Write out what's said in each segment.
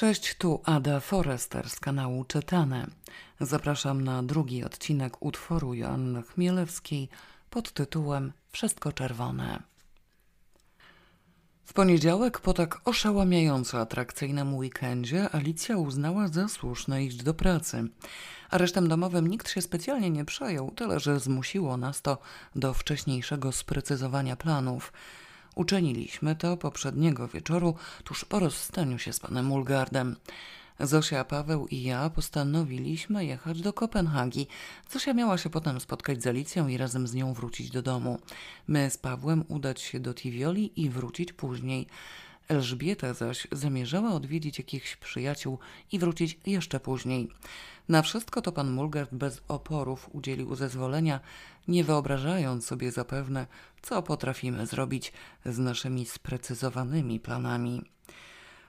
Cześć, tu Ada Forester z kanału Czytane. Zapraszam na drugi odcinek utworu Joanny Chmielewskiej pod tytułem Wszystko czerwone. W poniedziałek po tak oszałamiająco atrakcyjnym weekendzie Alicja uznała za słuszne iść do pracy. Aresztem domowym nikt się specjalnie nie przejął, tyle że zmusiło nas to do wcześniejszego sprecyzowania planów. Uczyniliśmy to poprzedniego wieczoru, tuż po rozstaniu się z panem Ulgardem. Zosia, Paweł i ja postanowiliśmy jechać do Kopenhagi. Zosia miała się potem spotkać z Alicją i razem z nią wrócić do domu. My z Pawłem udać się do Tivioli i wrócić później. Elżbieta zaś zamierzała odwiedzić jakichś przyjaciół i wrócić jeszcze później. Na wszystko to pan Mulgard bez oporów udzielił zezwolenia, nie wyobrażając sobie zapewne, co potrafimy zrobić z naszymi sprecyzowanymi planami.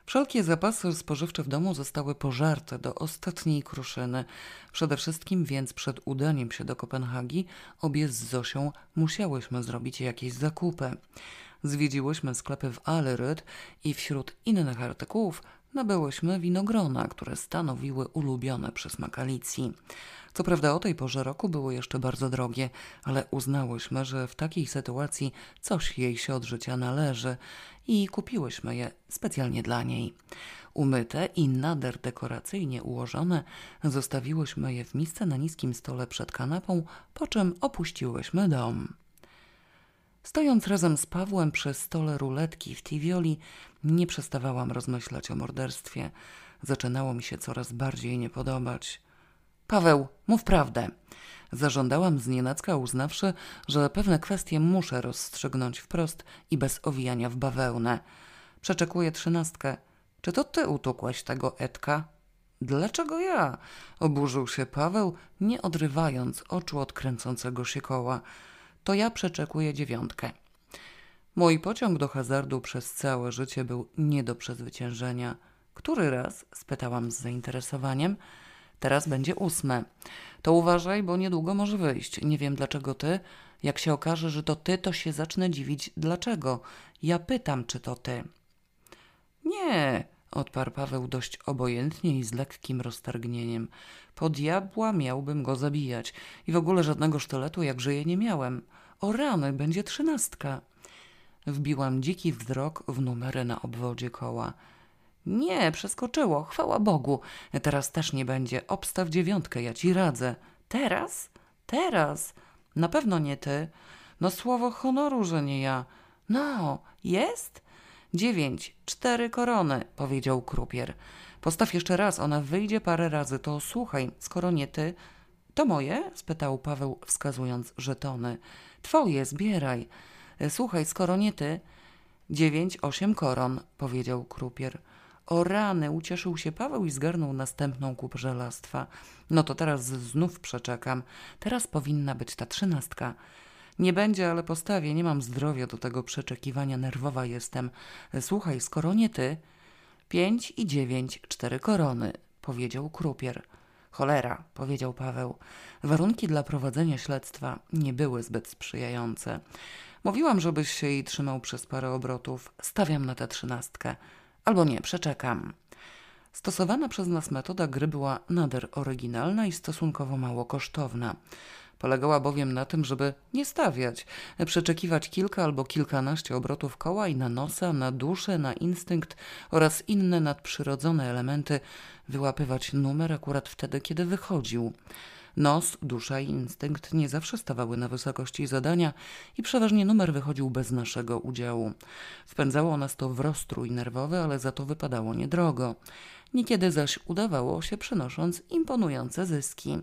Wszelkie zapasy spożywcze w domu zostały pożarte do ostatniej kruszyny. Przede wszystkim więc przed udaniem się do Kopenhagi obie z Zosią musiałyśmy zrobić jakieś zakupy. Zwiedziłyśmy sklepy w Allerød i wśród innych artykułów nabyłyśmy winogrona, które stanowiły ulubione przysmak Alicji. Co prawda o tej porze roku były jeszcze bardzo drogie, ale uznałyśmy, że w takiej sytuacji coś jej się od życia należy i kupiłyśmy je specjalnie dla niej. Umyte i nader dekoracyjnie ułożone, zostawiłyśmy je w misce na niskim stole przed kanapą, po czym opuściłyśmy dom. Stojąc razem z Pawłem przy stole ruletki w Tivioli, nie przestawałam rozmyślać o morderstwie. Zaczynało mi się coraz bardziej nie podobać. Paweł, mów prawdę. Zażądałam znienacka, uznawszy, że pewne kwestie muszę rozstrzygnąć wprost i bez owijania w bawełnę. Przeczekuję trzynastkę. Czy to ty utukłaś tego Edka? Dlaczego ja? Oburzył się Paweł, nie odrywając oczu od kręcącego się koła. To ja przeczekuję dziewiątkę. Mój pociąg do hazardu przez całe życie był nie do przezwyciężenia. Który raz? spytałam z zainteresowaniem. Teraz będzie ósme. To uważaj, bo niedługo może wyjść. Nie wiem dlaczego ty. Jak się okaże, że to ty, to się zacznę dziwić dlaczego. Ja pytam, czy to ty. Nie, odparł Paweł dość obojętnie i z lekkim roztargnieniem. Po diabła miałbym go zabijać i w ogóle żadnego sztyletu jak żyję nie miałem. O rany, będzie trzynastka. Wbiłam dziki wzrok w numery na obwodzie koła. Nie, przeskoczyło, chwała Bogu. Teraz też nie będzie. Obstaw dziewiątkę, ja ci radzę. Teraz? Teraz. Na pewno nie ty. No słowo honoru, że nie ja. No, jest? Dziewięć, cztery korony, powiedział krupier. Postaw jeszcze raz, ona wyjdzie parę razy, to słuchaj, skoro nie ty. To moje? spytał Paweł, wskazując żetony. Twoje, zbieraj. Słuchaj, skoro nie ty. Dziewięć, osiem koron, powiedział krupier. O rany, ucieszył się Paweł i zgarnął następną kupę żelastwa. No to teraz znów przeczekam. Teraz powinna być ta trzynastka. Nie będzie, ale postawię. Nie mam zdrowia do tego przeczekiwania. Nerwowa jestem. Słuchaj, skoro nie ty... Pięć i dziewięć, cztery korony, powiedział krupier. Cholera, powiedział Paweł. Warunki dla prowadzenia śledztwa nie były zbyt sprzyjające. Mówiłam, żebyś się jej trzymał przez parę obrotów. Stawiam na tę trzynastkę. Albo nie, przeczekam. Stosowana przez nas metoda gry była nader oryginalna i stosunkowo mało kosztowna. Polegała bowiem na tym, żeby nie stawiać, przeczekiwać kilka albo kilkanaście obrotów koła i na nosa, na duszę, na instynkt oraz inne nadprzyrodzone elementy wyłapywać numer akurat wtedy, kiedy wychodził. Nos, dusza i instynkt nie zawsze stawały na wysokości zadania i przeważnie numer wychodził bez naszego udziału. Wpędzało nas to w rozstrój nerwowy, ale za to wypadało niedrogo. Niekiedy zaś udawało się przynosząc imponujące zyski.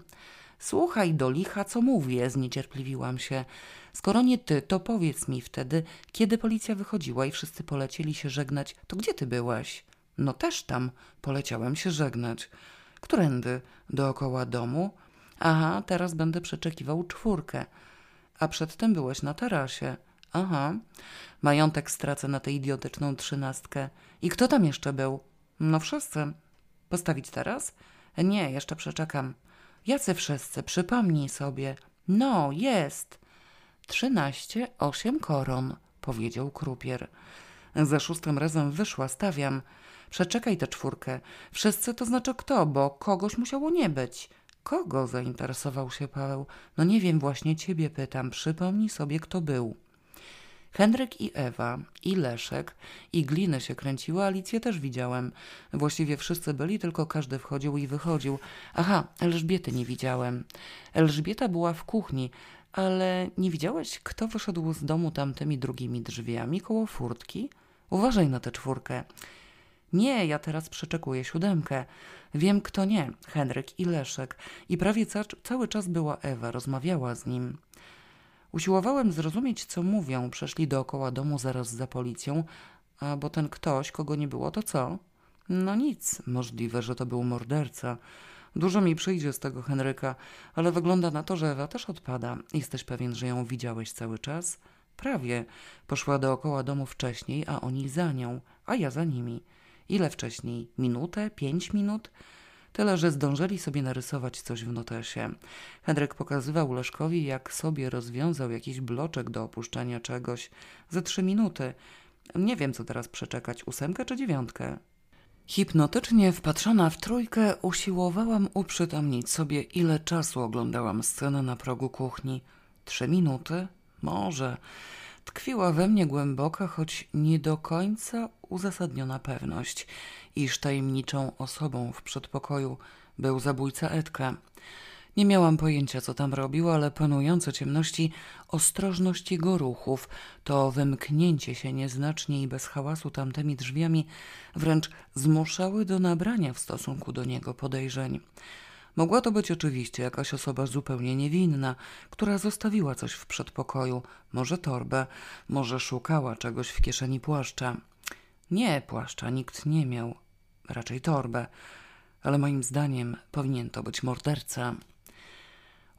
Słuchaj do licha, co mówię, zniecierpliwiłam się. Skoro nie ty, to powiedz mi wtedy, kiedy policja wychodziła i wszyscy polecieli się żegnać, to gdzie ty byłaś? No też tam, poleciałem się żegnać. Którędy? Dookoła domu? Aha, teraz będę przeczekiwał czwórkę. A przedtem byłeś na tarasie. Aha, majątek stracę na tę idiotyczną trzynastkę. I kto tam jeszcze był? No wszyscy. Postawić teraz? Nie, jeszcze przeczekam. Jacy wszyscy? Przypomnij sobie. No, jest. Trzynaście, osiem koron, powiedział krupier. Za szóstym razem wyszła, stawiam. Przeczekaj tę czwórkę. Wszyscy to znaczy kto, bo kogoś musiało nie być. Kogo? zainteresował się Paweł. No nie wiem, właśnie ciebie pytam. Przypomnij sobie, kto był. Henryk i Ewa, i Leszek, i gliny się kręciły, Alicję też widziałem. Właściwie wszyscy byli, tylko każdy wchodził i wychodził. Aha, Elżbiety nie widziałem. Elżbieta była w kuchni, ale nie widziałeś, kto wyszedł z domu tamtymi drugimi drzwiami koło furtki? Uważaj na tę czwórkę. Nie, ja teraz przeczekuję siódemkę. Wiem, kto nie. Henryk i Leszek. I prawie ca cały czas była Ewa, rozmawiała z nim. Usiłowałem zrozumieć, co mówią. Przeszli dookoła domu zaraz za policją. A bo ten ktoś, kogo nie było, to co? No nic. Możliwe, że to był morderca. Dużo mi przyjdzie z tego Henryka, ale wygląda na to, że Ewa też odpada. Jesteś pewien, że ją widziałeś cały czas? Prawie. Poszła dookoła domu wcześniej, a oni za nią, a ja za nimi. Ile wcześniej? Minutę? Pięć minut? Tyle, że zdążyli sobie narysować coś w notesie. Henryk pokazywał Leszkowi, jak sobie rozwiązał jakiś bloczek do opuszczenia czegoś. Ze trzy minuty. Nie wiem, co teraz przeczekać, ósemkę czy dziewiątkę. Hipnotycznie wpatrzona w trójkę usiłowałam uprzytomnić sobie, ile czasu oglądałam scenę na progu kuchni. Trzy minuty? Może. Tkwiła we mnie głęboka, choć nie do końca uzasadniona pewność, iż tajemniczą osobą w przedpokoju był zabójca Edka. Nie miałam pojęcia, co tam robił, ale panujące ciemności, ostrożność jego ruchów, to wymknięcie się nieznacznie i bez hałasu tamtymi drzwiami wręcz zmuszały do nabrania w stosunku do niego podejrzeń. Mogła to być oczywiście jakaś osoba zupełnie niewinna, która zostawiła coś w przedpokoju, może torbę, może szukała czegoś w kieszeni płaszcza. Nie, płaszcza nikt nie miał, raczej torbę, ale moim zdaniem powinien to być morderca.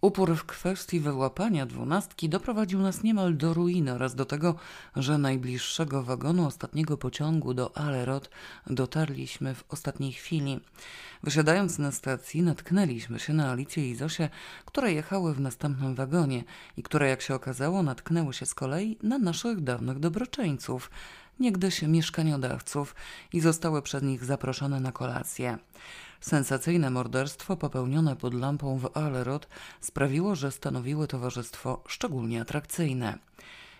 Upór w kwestii wyłapania dwunastki doprowadził nas niemal do ruiny oraz do tego, że najbliższego wagonu ostatniego pociągu do Alerot dotarliśmy w ostatniej chwili. Wysiadając na stacji natknęliśmy się na Alicję i Zosię, które jechały w następnym wagonie i które jak się okazało natknęły się z kolei na naszych dawnych dobroczyńców, niegdyś mieszkaniodawców i zostały przez nich zaproszone na kolację. Sensacyjne morderstwo popełnione pod lampą w Alerot sprawiło, że stanowiły towarzystwo szczególnie atrakcyjne.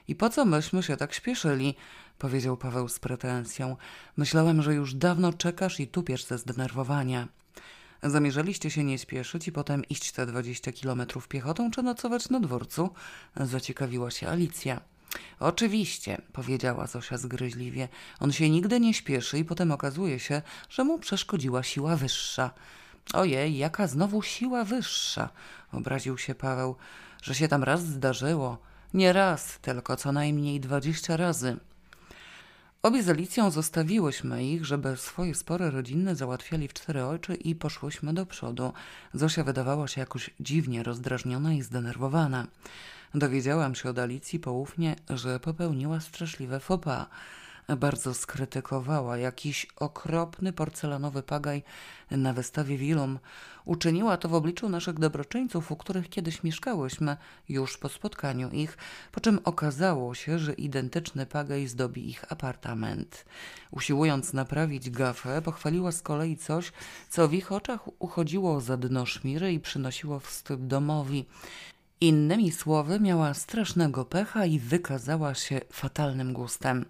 I po co myśmy się tak śpieszyli? powiedział Paweł z pretensją. Myślałem, że już dawno czekasz i tupiesz ze zdenerwowania. Zamierzaliście się nie śpieszyć i potem iść te dwadzieścia kilometrów piechotą czy nocować na dworcu? Zaciekawiła się Alicja. Oczywiście, powiedziała Zosia zgryźliwie. On się nigdy nie śpieszy i potem okazuje się, że mu przeszkodziła siła wyższa. Ojej, jaka znowu siła wyższa, obraził się Paweł, że się tam raz zdarzyło. Nie raz, tylko co najmniej dwadzieścia razy. Obie z Alicją zostawiłyśmy ich, żeby swoje spory rodzinne załatwiali w cztery oczy i poszłyśmy do przodu. Zosia wydawała się jakoś dziwnie rozdrażniona i zdenerwowana. Dowiedziałam się od Alicji poufnie, że popełniła straszliwe pas. Bardzo skrytykowała jakiś okropny porcelanowy pagaj na wystawie Willum. Uczyniła to w obliczu naszych dobroczyńców, u których kiedyś mieszkałyśmy, już po spotkaniu ich, po czym okazało się, że identyczny pagaj zdobi ich apartament. Usiłując naprawić gafę, pochwaliła z kolei coś, co w ich oczach uchodziło za dno szmiry i przynosiło wstyd domowi. Innymi słowy, miała strasznego pecha i wykazała się fatalnym gustem.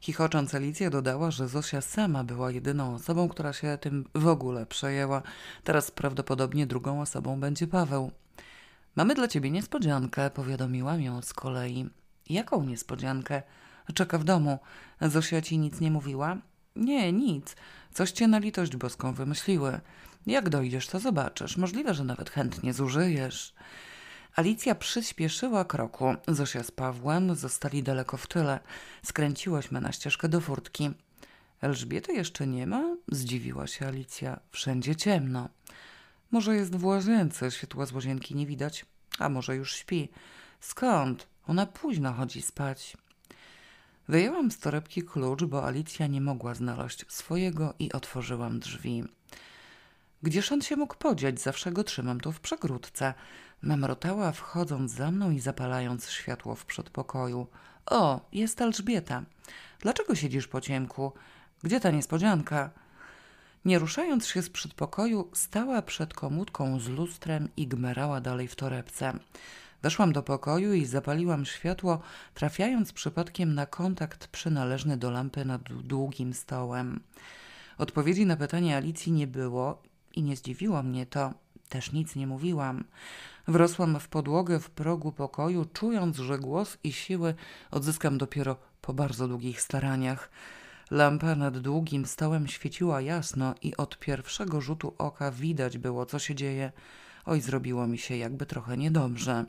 Chichocząc Alicja dodała, że Zosia sama była jedyną osobą, która się tym w ogóle przejęła. Teraz prawdopodobnie drugą osobą będzie Paweł. Mamy dla ciebie niespodziankę, powiadomiłam ją z kolei. Jaką niespodziankę? Czeka w domu. Zosia ci nic nie mówiła? Nie, nic. Coś cię na litość boską wymyśliły. Jak dojdziesz, to zobaczysz. Możliwe, że nawet chętnie zużyjesz. Alicja przyspieszyła kroku. Zosia z Pawłem zostali daleko w tyle. Skręciłaśmy na ścieżkę do furtki. Elżbiety jeszcze nie ma? Zdziwiła się Alicja. Wszędzie ciemno. Może jest w łazience, światła z łazienki nie widać. A może już śpi. Skąd? Ona późno chodzi spać. Wyjęłam z torebki klucz, bo Alicja nie mogła znaleźć swojego i otworzyłam drzwi. Gdzież on się mógł podziać? Zawsze go trzymam tu w przegródce. Mamrotała, wchodząc za mną i zapalając światło w przedpokoju. O, jest Elżbieta. Dlaczego siedzisz po ciemku? Gdzie ta niespodzianka? Nie ruszając się z przedpokoju, stała przed komódką z lustrem i gmerała dalej w torebce. Weszłam do pokoju i zapaliłam światło, trafiając przypadkiem na kontakt przynależny do lampy nad długim stołem. Odpowiedzi na pytanie Alicji nie było i nie zdziwiło mnie to. Też nic nie mówiłam. Wrosłam w podłogę w progu pokoju, czując, że głos i siły odzyskam dopiero po bardzo długich staraniach. Lampa nad długim stołem świeciła jasno i od pierwszego rzutu oka widać było, co się dzieje. Oj, zrobiło mi się jakby trochę niedobrze.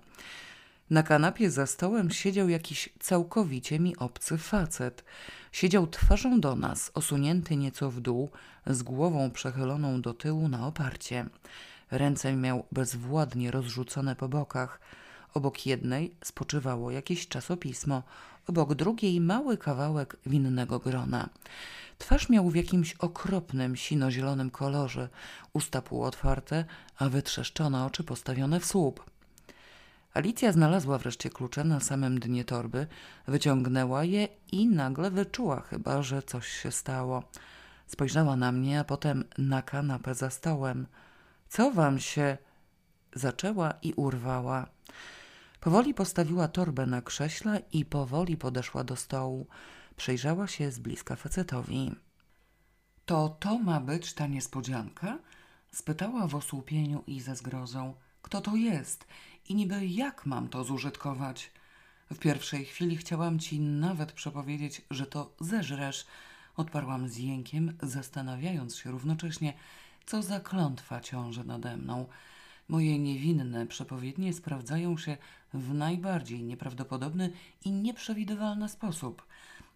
Na kanapie za stołem siedział jakiś całkowicie mi obcy facet. Siedział twarzą do nas, osunięty nieco w dół, z głową przechyloną do tyłu na oparcie. Ręce miał bezwładnie rozrzucone po bokach. Obok jednej spoczywało jakieś czasopismo, obok drugiej mały kawałek winnego grona. Twarz miał w jakimś okropnym, sino-zielonym kolorze, usta półotwarte, a wytrzeszczone oczy postawione w słup. Alicja znalazła wreszcie klucze na samym dnie torby, wyciągnęła je i nagle wyczuła chyba, że coś się stało. Spojrzała na mnie, a potem na kanapę za stołem. Co wam się... Zaczęła i urwała. Powoli postawiła torbę na krześle i powoli podeszła do stołu. Przejrzała się z bliska facetowi. To to ma być ta niespodzianka? Spytała w osłupieniu i ze zgrozą. Kto to jest? I niby jak mam to zużytkować? W pierwszej chwili chciałam ci nawet przepowiedzieć, że to zeżresz. Odparłam z jękiem, zastanawiając się równocześnie, co za klątwa ciąży nade mną. Moje niewinne przepowiednie sprawdzają się w najbardziej nieprawdopodobny i nieprzewidywalny sposób.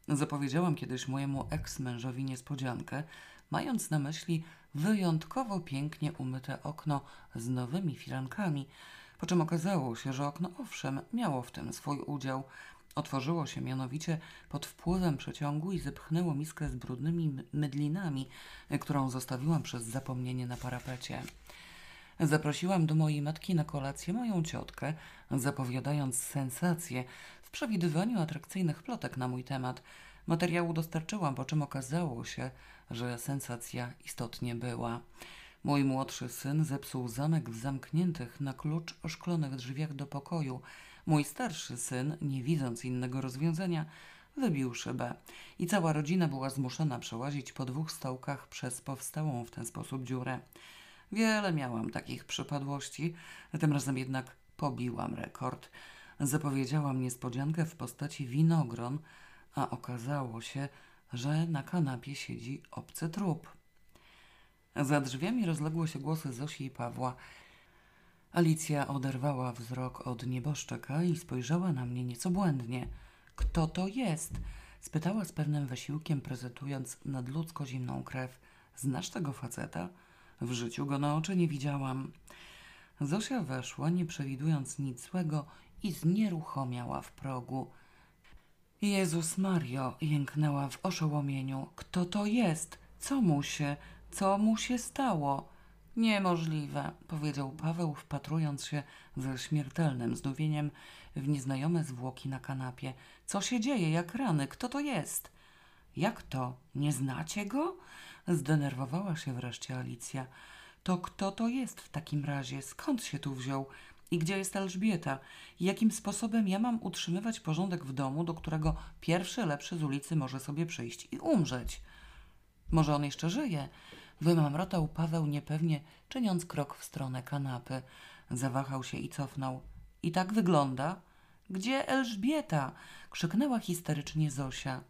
Zapowiedziałam kiedyś mojemu eks-mężowi niespodziankę, mając na myśli wyjątkowo pięknie umyte okno z nowymi filankami, po czym okazało się, że okno owszem miało w tym swój udział. Otworzyło się mianowicie pod wpływem przeciągu i zepchnęło miskę z brudnymi mydlinami, którą zostawiłam przez zapomnienie na parapecie. Zaprosiłam do mojej matki na kolację moją ciotkę, zapowiadając sensację w przewidywaniu atrakcyjnych plotek na mój temat. Materiału dostarczyłam, po czym okazało się, że sensacja istotnie była. Mój młodszy syn zepsuł zamek w zamkniętych na klucz oszklonych drzwiach do pokoju. Mój starszy syn, nie widząc innego rozwiązania, wybił szybę i cała rodzina była zmuszona przełazić po dwóch stołkach przez powstałą w ten sposób dziurę. Wiele miałam takich przypadłości, tym razem jednak pobiłam rekord. Zapowiedziałam niespodziankę w postaci winogron, a okazało się, że na kanapie siedzi obcy trup. Za drzwiami rozległy się głosy Zosi i Pawła. Alicja oderwała wzrok od nieboszczaka i spojrzała na mnie nieco błędnie. Kto to jest? spytała z pewnym wysiłkiem, prezentując nadludzko zimną krew. Znasz tego faceta? W życiu go na oczy nie widziałam. Zosia weszła, nie przewidując nic złego i znieruchomiała w progu. Jezus Mario, jęknęła w oszołomieniu. Kto to jest? Co mu się, co mu się stało? Niemożliwe, powiedział Paweł, wpatrując się ze śmiertelnym zdumieniem w nieznajome zwłoki na kanapie. Co się dzieje, jak rany? Kto to jest? Jak to? Nie znacie go? Zdenerwowała się wreszcie Alicja. To kto to jest w takim razie? Skąd się tu wziął? I gdzie jest Elżbieta? Jakim sposobem ja mam utrzymywać porządek w domu, do którego pierwszy lepszy z ulicy może sobie przyjść i umrzeć? Może on jeszcze żyje? Wymamrotał Paweł niepewnie, czyniąc krok w stronę kanapy. Zawahał się i cofnął. I tak wygląda? Gdzie Elżbieta? krzyknęła histerycznie Zosia.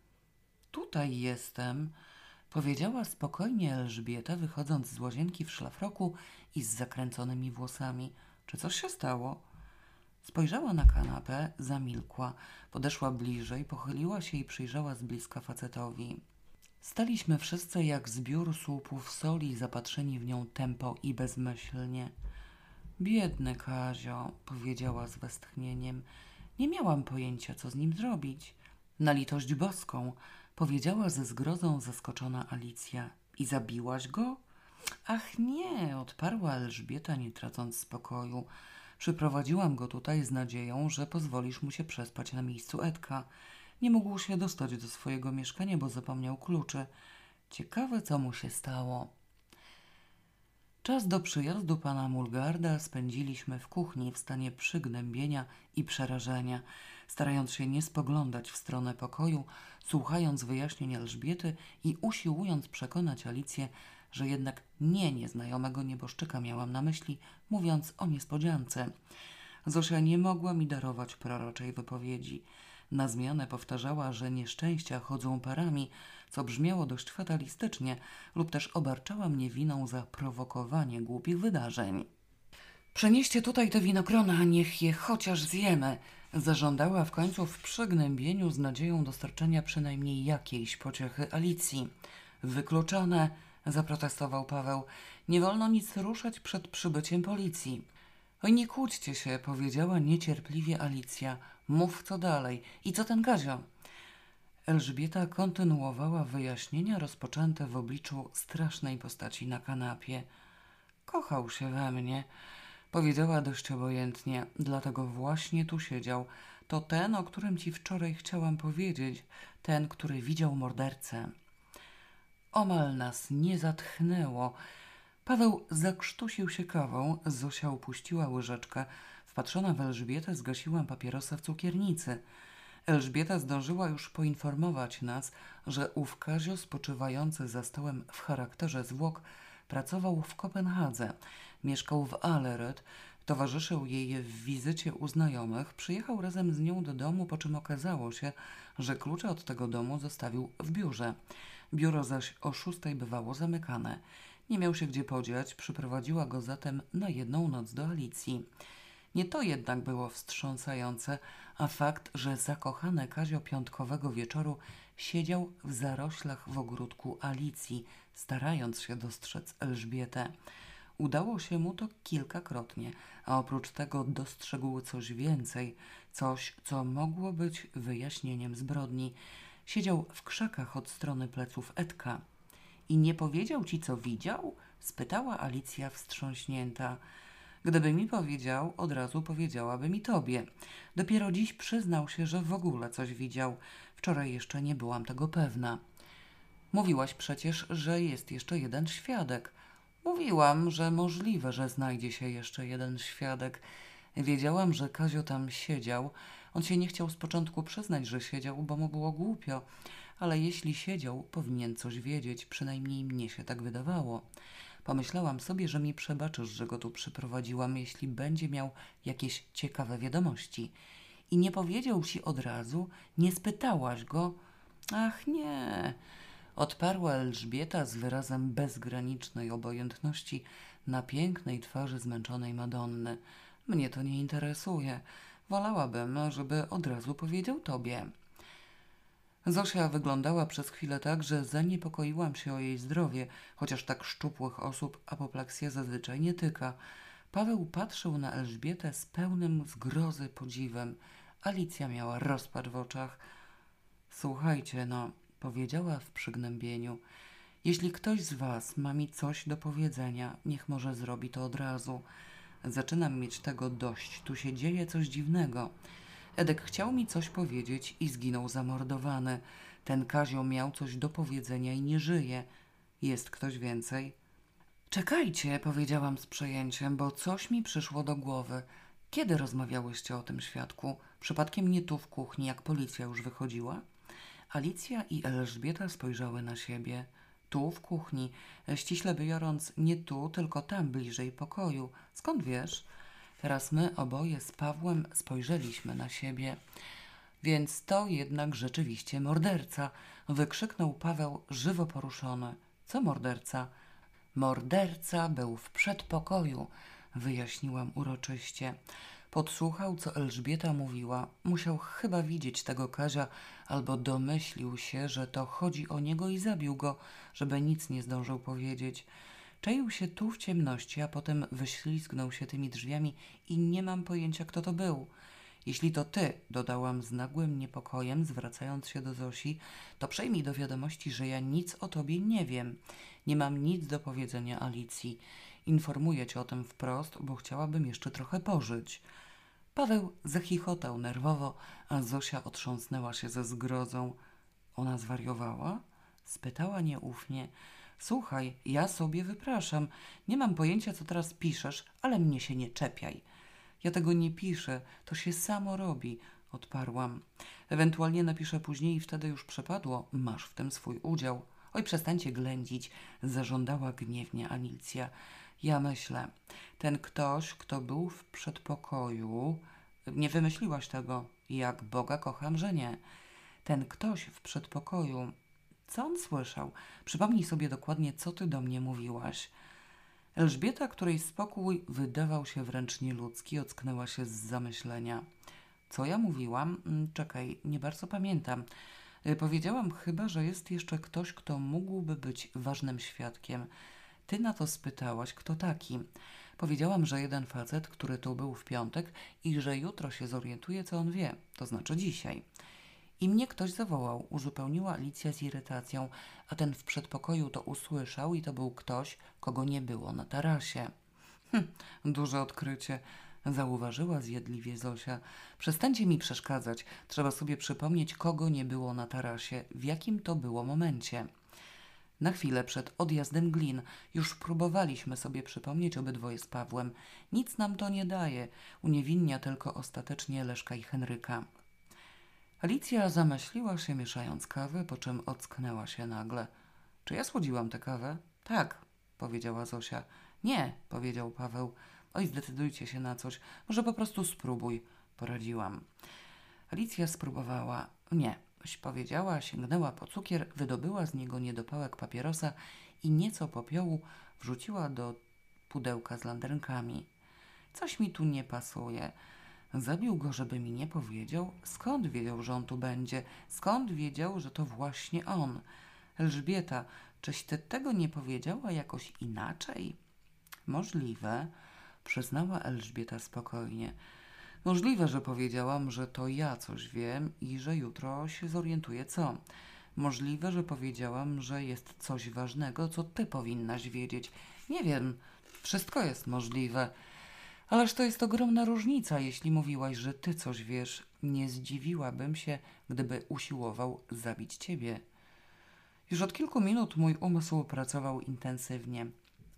Tutaj jestem, powiedziała spokojnie Elżbieta, wychodząc z łazienki w szlafroku i z zakręconymi włosami. Czy coś się stało? Spojrzała na kanapę, zamilkła, podeszła bliżej, pochyliła się i przyjrzała z bliska facetowi. Staliśmy wszyscy jak zbiór słupów soli, zapatrzeni w nią tempo i bezmyślnie. Biedny Kazio, powiedziała z westchnieniem. Nie miałam pojęcia, co z nim zrobić. Na litość boską, powiedziała ze zgrozą zaskoczona Alicja. I zabiłaś go? Ach nie, odparła Elżbieta, nie tracąc spokoju. Przyprowadziłam go tutaj z nadzieją, że pozwolisz mu się przespać na miejscu Edka. Nie mógł się dostać do swojego mieszkania, bo zapomniał kluczy. Ciekawe, co mu się stało. Czas do przyjazdu pana Mulgarda spędziliśmy w kuchni w stanie przygnębienia i przerażenia, starając się nie spoglądać w stronę pokoju, słuchając wyjaśnień Elżbiety i usiłując przekonać Alicję, że jednak nie nieznajomego nieboszczyka miałam na myśli, mówiąc o niespodziance. Zosia nie mogła mi darować proroczej wypowiedzi. Na zmianę powtarzała, że nieszczęścia chodzą parami, co brzmiało dość fatalistycznie, lub też obarczała mnie winą za prowokowanie głupich wydarzeń. Przenieście tutaj te winogrona, niech je chociaż zjemy, zażądała w końcu w przygnębieniu z nadzieją dostarczenia przynajmniej jakiejś pociechy Alicji. Wykluczone, zaprotestował Paweł. Nie wolno nic ruszać przed przybyciem policji. Oj, nie kłóćcie się, powiedziała niecierpliwie Alicja. Mów co dalej. I co ten Kazio? Elżbieta kontynuowała wyjaśnienia rozpoczęte w obliczu strasznej postaci na kanapie. Kochał się we mnie, powiedziała dość obojętnie, dlatego właśnie tu siedział. To ten, o którym ci wczoraj chciałam powiedzieć, ten, który widział mordercę. Omal nas nie zatchnęło. Paweł zakrztusił się kawą, Zosia upuściła łyżeczkę. Wpatrzona w Elżbietę zgasiłam papierosa w cukiernicy. Elżbieta zdążyła już poinformować nas, że ów Kazio spoczywający za stołem w charakterze zwłok pracował w Kopenhadze, mieszkał w Aleret, towarzyszył jej w wizycie u znajomych, przyjechał razem z nią do domu, po czym okazało się, że klucze od tego domu zostawił w biurze. Biuro zaś o szóstej bywało zamykane. Nie miał się gdzie podziać, przyprowadziła go zatem na jedną noc do Alicji. Nie to jednak było wstrząsające, a fakt, że zakochany Kazio piątkowego wieczoru siedział w zaroślach w ogródku Alicji, starając się dostrzec Elżbietę. Udało się mu to kilkakrotnie, a oprócz tego dostrzegł coś więcej, coś, co mogło być wyjaśnieniem zbrodni. Siedział w krzakach od strony pleców Edka. I nie powiedział ci, co widział? spytała Alicja wstrząśnięta. Gdyby mi powiedział, od razu powiedziałaby mi tobie. Dopiero dziś przyznał się, że w ogóle coś widział. Wczoraj jeszcze nie byłam tego pewna. Mówiłaś przecież, że jest jeszcze jeden świadek. Mówiłam, że możliwe, że znajdzie się jeszcze jeden świadek. Wiedziałam, że Kazio tam siedział. On się nie chciał z początku przyznać, że siedział, bo mu było głupio. Ale jeśli siedział, powinien coś wiedzieć, przynajmniej mnie się tak wydawało. Pomyślałam sobie, że mi przebaczysz, że go tu przyprowadziłam, jeśli będzie miał jakieś ciekawe wiadomości. I nie powiedział ci od razu, nie spytałaś go. Ach nie, odparła Elżbieta z wyrazem bezgranicznej obojętności na pięknej twarzy zmęczonej Madonny. Mnie to nie interesuje. Wolałabym, żeby od razu powiedział tobie. Zosia wyglądała przez chwilę tak, że zaniepokoiłam się o jej zdrowie, chociaż tak szczupłych osób apopleksja zazwyczaj nie tyka. Paweł patrzył na Elżbietę z pełnym zgrozy podziwem. Alicja miała rozpad w oczach. Słuchajcie, no, powiedziała w przygnębieniu. Jeśli ktoś z was ma mi coś do powiedzenia, niech może zrobi to od razu. Zaczynam mieć tego dość. Tu się dzieje coś dziwnego. Edek chciał mi coś powiedzieć i zginął zamordowany. Ten Kazio miał coś do powiedzenia i nie żyje. Jest ktoś więcej? Czekajcie, powiedziałam z przejęciem, bo coś mi przyszło do głowy. Kiedy rozmawiałyście o tym świadku? Przypadkiem nie tu w kuchni, jak policja już wychodziła? Alicja i Elżbieta spojrzały na siebie. Tu w kuchni, ściśle biorąc, nie tu, tylko tam bliżej pokoju. Skąd wiesz? Teraz my oboje z Pawłem spojrzeliśmy na siebie. Więc to jednak rzeczywiście morderca, wykrzyknął Paweł żywo poruszony. Co morderca? Morderca był w przedpokoju, wyjaśniłam uroczyście. Podsłuchał, co Elżbieta mówiła. Musiał chyba widzieć tego Kazia, albo domyślił się, że to chodzi o niego i zabił go, żeby nic nie zdążył powiedzieć. Czaił się tu w ciemności, a potem wyślizgnął się tymi drzwiami i nie mam pojęcia, kto to był. Jeśli to ty, dodałam z nagłym niepokojem, zwracając się do Zosi, to przejmij do wiadomości, że ja nic o tobie nie wiem. Nie mam nic do powiedzenia Alicji. Informuję cię o tym wprost, bo chciałabym jeszcze trochę pożyć. Paweł zachichotał nerwowo, a Zosia otrząsnęła się ze zgrozą. Ona zwariowała? spytała nieufnie. Słuchaj, ja sobie wypraszam. Nie mam pojęcia, co teraz piszesz, ale mnie się nie czepiaj. Ja tego nie piszę, to się samo robi, odparłam. Ewentualnie napiszę później i wtedy już przepadło. Masz w tym swój udział. Oj, przestańcie ględzić, zażądała gniewnie Alicja. Ja myślę, ten ktoś, kto był w przedpokoju, nie wymyśliłaś tego, jak Boga kocham, że nie. Ten ktoś w przedpokoju, co on słyszał? Przypomnij sobie dokładnie, co ty do mnie mówiłaś. Elżbieta, której spokój wydawał się wręcz nieludzki, ocknęła się z zamyślenia. Co ja mówiłam? Mm, czekaj, nie bardzo pamiętam. Y, powiedziałam chyba, że jest jeszcze ktoś, kto mógłby być ważnym świadkiem. Ty na to spytałaś, kto taki. Powiedziałam, że jeden facet, który tu był w piątek i że jutro się zorientuje, co on wie, to znaczy dzisiaj. I mnie ktoś zawołał, uzupełniła Alicja z irytacją, a ten w przedpokoju to usłyszał i to był ktoś, kogo nie było na tarasie. Hm, duże odkrycie, zauważyła zjedliwie Zosia. Przestańcie mi przeszkadzać, trzeba sobie przypomnieć, kogo nie było na tarasie, w jakim to było momencie. Na chwilę przed odjazdem glin już próbowaliśmy sobie przypomnieć obydwoje z Pawłem. Nic nam to nie daje, uniewinnia tylko ostatecznie Leszka i Henryka. Alicja zamyśliła się mieszając kawę, po czym ocknęła się nagle. Czy ja słodziłam tę kawę? Tak, powiedziała Zosia. Nie, powiedział Paweł. Oj, zdecydujcie się na coś. Może po prostu spróbuj, poradziłam. Alicja spróbowała. Nie, powiedziała, sięgnęła po cukier, wydobyła z niego niedopałek papierosa i nieco popiołu wrzuciła do pudełka z landernkami. Coś mi tu nie pasuje. Zabił go, żeby mi nie powiedział, skąd wiedział, że on tu będzie, skąd wiedział, że to właśnie on. Elżbieta, czyś ty tego nie powiedziała jakoś inaczej? Możliwe, przyznała Elżbieta spokojnie. Możliwe, że powiedziałam, że to ja coś wiem i że jutro się zorientuję co. Możliwe, że powiedziałam, że jest coś ważnego, co ty powinnaś wiedzieć. Nie wiem, wszystko jest możliwe. Ależ to jest ogromna różnica, jeśli mówiłaś, że ty coś wiesz. Nie zdziwiłabym się, gdyby usiłował zabić ciebie. Już od kilku minut mój umysł pracował intensywnie.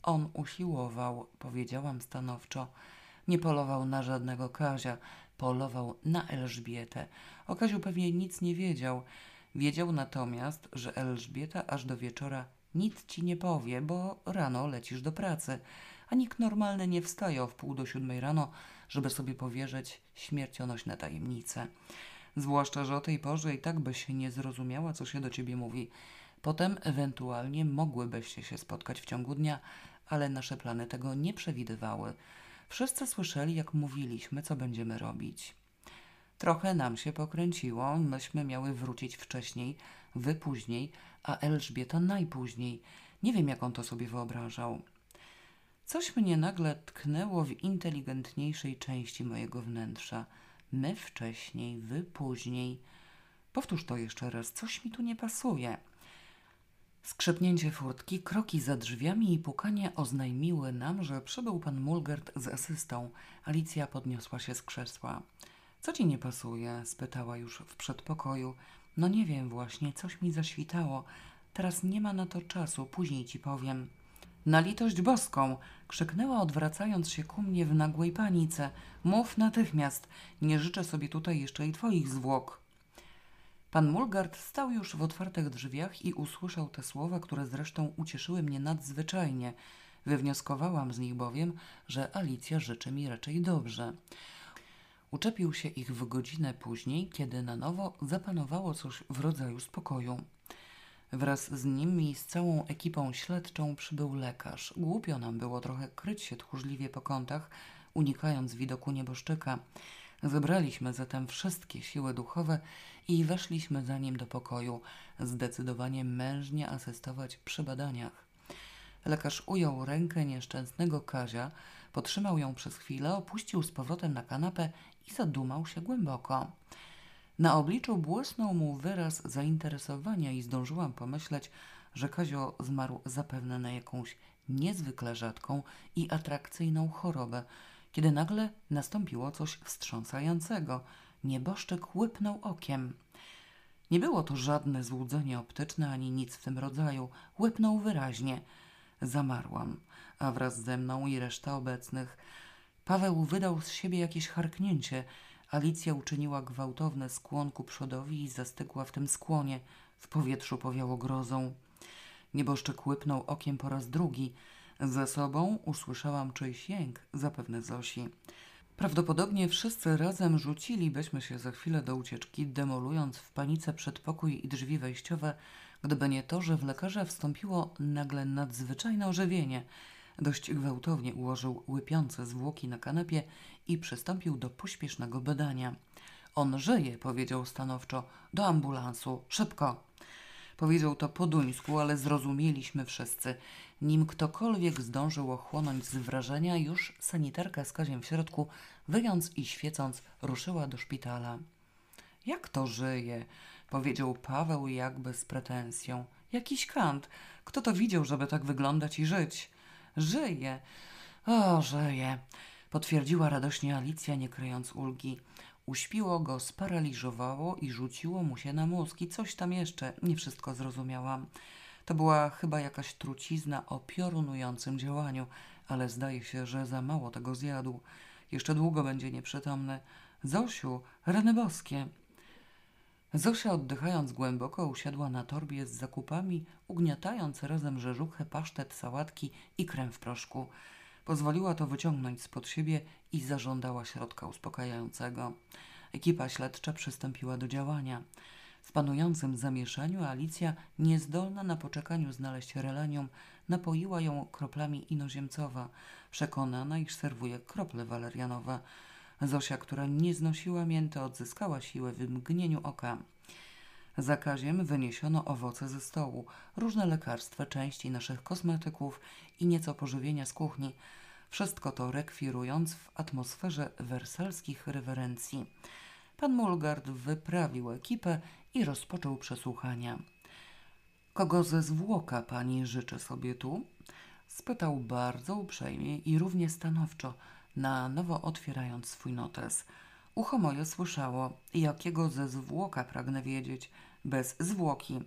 On usiłował, powiedziałam stanowczo. Nie polował na żadnego Kazia, polował na Elżbietę. O Kaziu pewnie nic nie wiedział. Wiedział natomiast, że Elżbieta aż do wieczora nic ci nie powie, bo rano lecisz do pracy a nikt normalny nie wstaje o wpół do siódmej rano, żeby sobie powierzyć śmiercionośne tajemnice. Zwłaszcza, że o tej porze i tak byś nie zrozumiała, co się do ciebie mówi. Potem ewentualnie mogłybyście się spotkać w ciągu dnia, ale nasze plany tego nie przewidywały. Wszyscy słyszeli, jak mówiliśmy, co będziemy robić. Trochę nam się pokręciło, myśmy miały wrócić wcześniej, wy później, a Elżbieta najpóźniej. Nie wiem, jak on to sobie wyobrażał. Coś mnie nagle tknęło w inteligentniejszej części mojego wnętrza. My wcześniej, wy później. Powtórz to jeszcze raz, coś mi tu nie pasuje. Skrzypnięcie furtki, kroki za drzwiami i pukanie oznajmiły nam, że przybył pan Mulgert z asystą. Alicja podniosła się z krzesła. Co ci nie pasuje? spytała już w przedpokoju. No nie wiem właśnie, coś mi zaświtało. Teraz nie ma na to czasu, później ci powiem. Na litość boską! krzyknęła, odwracając się ku mnie w nagłej panice. Mów natychmiast, nie życzę sobie tutaj jeszcze i twoich zwłok. Pan Mulgard stał już w otwartych drzwiach i usłyszał te słowa, które zresztą ucieszyły mnie nadzwyczajnie. Wywnioskowałam z nich bowiem, że Alicja życzy mi raczej dobrze. Uczepił się ich w godzinę później, kiedy na nowo zapanowało coś w rodzaju spokoju. Wraz z nim i z całą ekipą śledczą przybył lekarz. Głupio nam było trochę kryć się tchórzliwie po kątach, unikając widoku nieboszczyka. Zebraliśmy zatem wszystkie siły duchowe i weszliśmy za nim do pokoju, zdecydowanie mężnie asystować przy badaniach. Lekarz ujął rękę nieszczęsnego Kazia, potrzymał ją przez chwilę, opuścił z powrotem na kanapę i zadumał się głęboko. Na obliczu błysnął mu wyraz zainteresowania i zdążyłam pomyśleć, że Kazio zmarł zapewne na jakąś niezwykle rzadką i atrakcyjną chorobę, kiedy nagle nastąpiło coś wstrząsającego. Nieboszczyk łypnął okiem. Nie było to żadne złudzenie optyczne ani nic w tym rodzaju. Łepnął wyraźnie. Zamarłam, a wraz ze mną i reszta obecnych. Paweł wydał z siebie jakieś harknięcie. Alicja uczyniła gwałtowny skłon ku przodowi i zastygła w tym skłonie. W powietrzu powiało grozą. Nieboszczyk łypnął okiem po raz drugi. Za sobą usłyszałam czyjś jęk, zapewne Zosi. Prawdopodobnie wszyscy razem rzucilibyśmy się za chwilę do ucieczki, demolując w panice przedpokój i drzwi wejściowe, gdyby nie to, że w lekarza wstąpiło nagle nadzwyczajne ożywienie. Dość gwałtownie ułożył łypiące zwłoki na kanapie i przystąpił do pośpiesznego badania. On żyje, powiedział stanowczo. Do ambulansu, szybko. Powiedział to po duńsku, ale zrozumieliśmy wszyscy. Nim ktokolwiek zdążył ochłonąć z wrażenia, już sanitarka z Kaziem w środku, wyjąc i świecąc, ruszyła do szpitala. Jak to żyje? powiedział Paweł jakby z pretensją. Jakiś kant. Kto to widział, żeby tak wyglądać i żyć? Żyje. O, żyje. Potwierdziła radośnie Alicja, nie kryjąc ulgi. Uśpiło go, sparaliżowało i rzuciło mu się na mózg i coś tam jeszcze. Nie wszystko zrozumiałam. To była chyba jakaś trucizna o piorunującym działaniu, ale zdaje się, że za mało tego zjadł. Jeszcze długo będzie nieprzytomny. Zosiu, rany boskie. Zosia oddychając głęboko usiadła na torbie z zakupami, ugniatając razem rzeżuchę, pasztet, sałatki i krem w proszku. Pozwoliła to wyciągnąć spod siebie i zażądała środka uspokajającego. Ekipa śledcza przystąpiła do działania. W panującym zamieszaniu Alicja, niezdolna na poczekaniu znaleźć relanium, napoiła ją kroplami inoziemcowa, przekonana, iż serwuje krople walerianowe. Zosia, która nie znosiła mięty, odzyskała siłę w mgnieniu oka. Za kaziem wyniesiono owoce ze stołu, różne lekarstwa, części naszych kosmetyków i nieco pożywienia z kuchni. Wszystko to rekwirując w atmosferze wersalskich rewerencji. Pan Mulgard wyprawił ekipę i rozpoczął przesłuchania. Kogo ze zwłoka pani życzy sobie tu? spytał bardzo uprzejmie i równie stanowczo, na nowo otwierając swój notes. Ucho moje słyszało, jakiego ze zwłoka pragnę wiedzieć, bez zwłoki.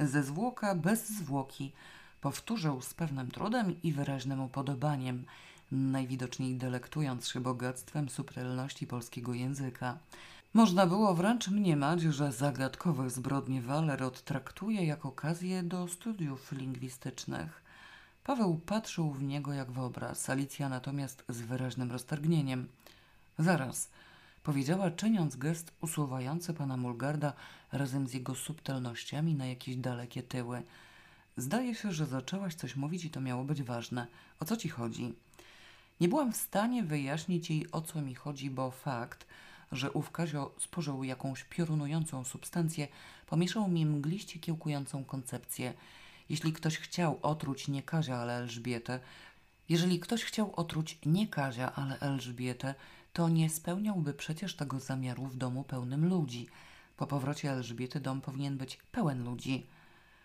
Ze zwłoka bez zwłoki, powtórzył z pewnym trudem i wyraźnym upodobaniem, najwidoczniej delektując się bogactwem subtelności polskiego języka. Można było wręcz mniemać, że zagadkowe zbrodnie Waler odtraktuje jak okazję do studiów lingwistycznych. Paweł patrzył w niego jak w obraz, Alicja natomiast z wyraźnym roztargnieniem. Zaraz, powiedziała, czyniąc gest usuwający pana Mulgarda razem z jego subtelnościami na jakieś dalekie tyły. Zdaje się, że zaczęłaś coś mówić i to miało być ważne. O co ci chodzi? Nie byłam w stanie wyjaśnić jej, o co mi chodzi, bo fakt, że ów Kazio spożył jakąś piorunującą substancję, pomieszał mi mgliście kiełkującą koncepcję. Jeśli ktoś chciał otruć nie Kazia, ale Elżbietę, jeżeli ktoś chciał otruć nie Kazia, ale Elżbietę, to nie spełniałby przecież tego zamiaru w domu pełnym ludzi. Po powrocie Elżbiety dom powinien być pełen ludzi.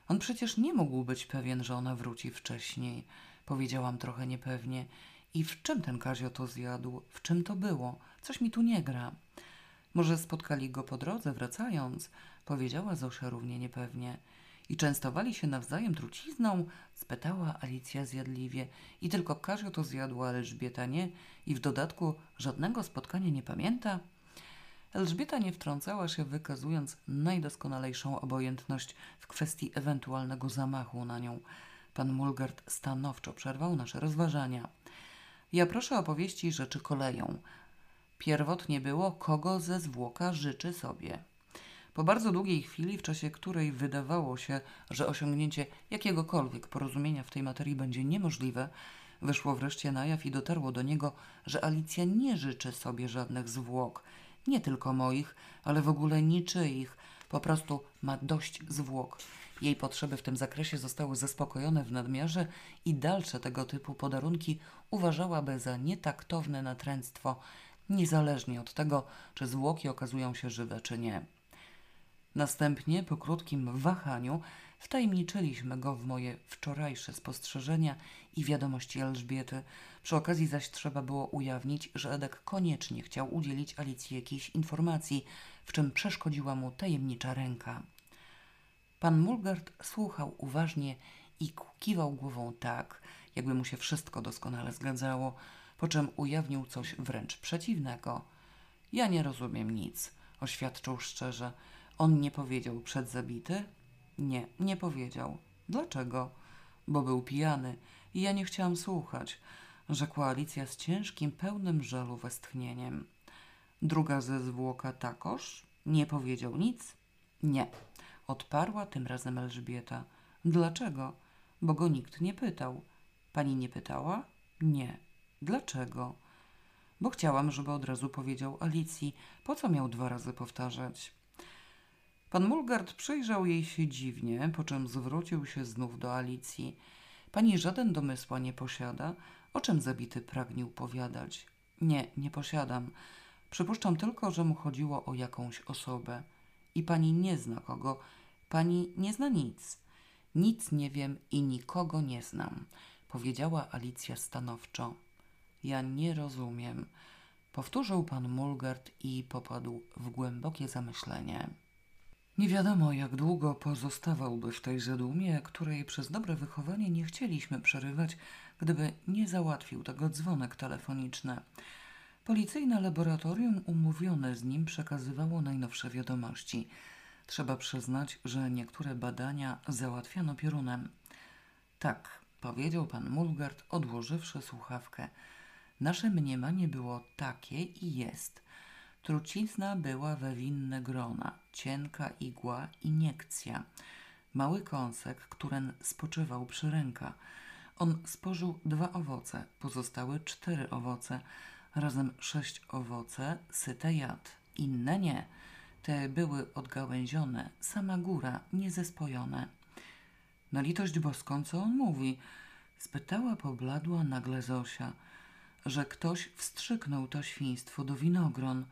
On przecież nie mógł być pewien, że ona wróci wcześniej. Powiedziałam trochę niepewnie. I w czym ten Kazio to zjadł? W czym to było? Coś mi tu nie gra. Może spotkali go po drodze, wracając? Powiedziała Zosia równie niepewnie. I częstowali się nawzajem trucizną? spytała Alicja zjadliwie. I tylko Kazio to zjadł, a Elżbieta nie? I w dodatku żadnego spotkania nie pamięta? Elżbieta nie wtrącała się, wykazując najdoskonalejszą obojętność w kwestii ewentualnego zamachu na nią. Pan Mulgard stanowczo przerwał nasze rozważania. Ja proszę opowieści rzeczy koleją. Pierwotnie było, kogo ze zwłoka życzy sobie. Po bardzo długiej chwili, w czasie której wydawało się, że osiągnięcie jakiegokolwiek porozumienia w tej materii będzie niemożliwe, wyszło wreszcie na jaw i dotarło do niego, że Alicja nie życzy sobie żadnych zwłok, nie tylko moich, ale w ogóle niczyich, po prostu ma dość zwłok. Jej potrzeby w tym zakresie zostały zaspokojone w nadmiarze i dalsze tego typu podarunki uważałaby za nietaktowne natręctwo, niezależnie od tego, czy zwłoki okazują się żywe, czy nie. Następnie, po krótkim wahaniu, Wtajemniczyliśmy go w moje wczorajsze spostrzeżenia i wiadomości Elżbiety. Przy okazji zaś trzeba było ujawnić, że Edek koniecznie chciał udzielić Alicji jakiejś informacji, w czym przeszkodziła mu tajemnicza ręka. Pan Mulgard słuchał uważnie i kiwał głową tak, jakby mu się wszystko doskonale zgadzało, po czym ujawnił coś wręcz przeciwnego. Ja nie rozumiem nic, oświadczył szczerze. On nie powiedział przed zabity? Nie, nie powiedział. Dlaczego? Bo był pijany i ja nie chciałam słuchać, rzekła Alicja z ciężkim, pełnym żalu westchnieniem. Druga ze zwłoka takoż? Nie powiedział nic? Nie, odparła tym razem Elżbieta. Dlaczego? Bo go nikt nie pytał. Pani nie pytała? Nie. Dlaczego? Bo chciałam, żeby od razu powiedział Alicji. Po co miał dwa razy powtarzać? Pan Mulgard przyjrzał jej się dziwnie, po czym zwrócił się znów do Alicji. Pani żaden domysła nie posiada? O czym zabity pragnił powiadać? Nie, nie posiadam. Przypuszczam tylko, że mu chodziło o jakąś osobę. I pani nie zna kogo. Pani nie zna nic. Nic nie wiem i nikogo nie znam, powiedziała Alicja stanowczo. Ja nie rozumiem, powtórzył pan Mulgard i popadł w głębokie zamyślenie. Nie wiadomo, jak długo pozostawałby w tej zadumie, której przez dobre wychowanie nie chcieliśmy przerywać, gdyby nie załatwił tego dzwonek telefoniczny. Policyjne laboratorium umówione z nim przekazywało najnowsze wiadomości. Trzeba przyznać, że niektóre badania załatwiano piorunem. Tak, powiedział pan Mulgard, odłożywszy słuchawkę. Nasze mniemanie było takie i jest. Trucizna była we winne grona, cienka igła, iniekcja. Mały kąsek, któren spoczywał przy ręka. On spożył dwa owoce, pozostałe cztery owoce, razem sześć owoce, syte jad. Inne nie. Te były odgałęzione, sama góra, niezespojone. Na litość boską, co on mówi? Spytała pobladła nagle Zosia, że ktoś wstrzyknął to świństwo do winogron –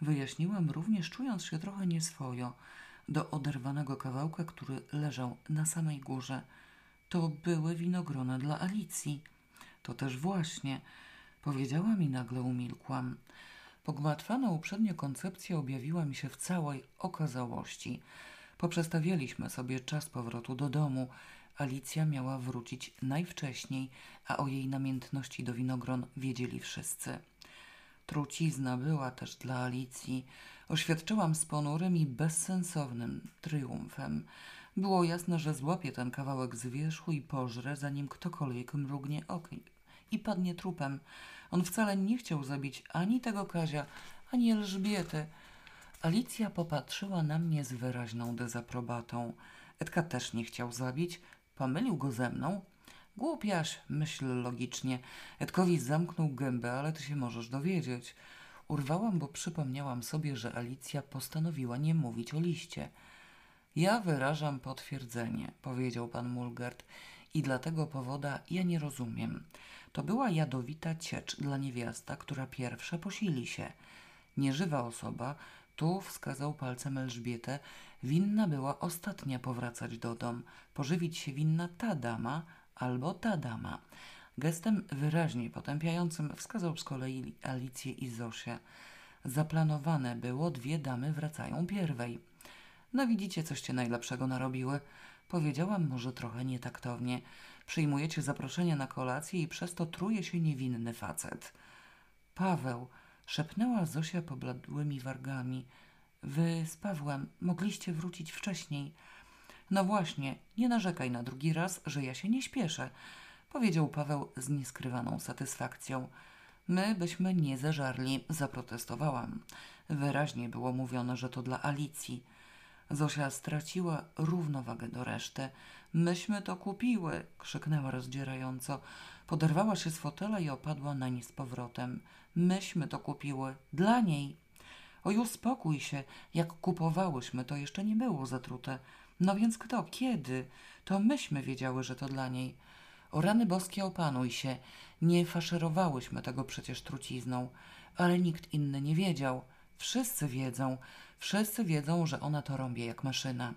Wyjaśniłam również, czując się trochę nieswojo, do oderwanego kawałka, który leżał na samej górze. To były winogrona dla Alicji. To też właśnie, powiedziałam i nagle umilkłam. Pogmatwana uprzednio koncepcja objawiła mi się w całej okazałości. Poprzestawialiśmy sobie czas powrotu do domu. Alicja miała wrócić najwcześniej, a o jej namiętności do winogron wiedzieli wszyscy. Trucizna była też dla Alicji. Oświadczyłam z ponurym i bezsensownym triumfem. Było jasne, że złapie ten kawałek z wierzchu i pożre, zanim ktokolwiek mrugnie okiem i padnie trupem. On wcale nie chciał zabić ani tego Kazia, ani Elżbiety. Alicja popatrzyła na mnie z wyraźną dezaprobatą. Edka też nie chciał zabić. Pomylił go ze mną. Głupiaś, myśl logicznie. Edkowi zamknął gębę, ale ty się możesz dowiedzieć. Urwałam, bo przypomniałam sobie, że Alicja postanowiła nie mówić o liście. Ja wyrażam potwierdzenie, powiedział pan Mulgard, i dlatego powoda ja nie rozumiem. To była jadowita ciecz dla niewiasta, która pierwsza posili się. Nieżywa osoba, tu wskazał palcem Elżbietę, winna była ostatnia powracać do dom. Pożywić się winna ta dama, albo ta dama. Gestem wyraźnie potępiającym wskazał z kolei Alicję i Zosię. Zaplanowane było, dwie damy wracają pierwej. No widzicie, coście najlepszego narobiły. Powiedziałam może trochę nietaktownie. Przyjmujecie zaproszenie na kolację i przez to truje się niewinny facet. Paweł, szepnęła Zosia pobladłymi wargami. Wy z Pawłem mogliście wrócić wcześniej. No właśnie, nie narzekaj na drugi raz, że ja się nie śpieszę, powiedział Paweł z nieskrywaną satysfakcją. My byśmy nie zażarli, zaprotestowałam. Wyraźnie było mówione, że to dla Alicji. Zosia straciła równowagę do reszty. Myśmy to kupiły, krzyknęła rozdzierająco. Poderwała się z fotela i opadła na nie z powrotem. Myśmy to kupiły. Dla niej. Oj, uspokój się. Jak kupowałyśmy, to jeszcze nie było zatrute. No więc kto? Kiedy? To myśmy wiedziały, że to dla niej. O rany boskie opanuj się. Nie faszerowałyśmy tego przecież trucizną. Ale nikt inny nie wiedział. Wszyscy wiedzą. Wszyscy wiedzą, że ona to rąbie jak maszyna.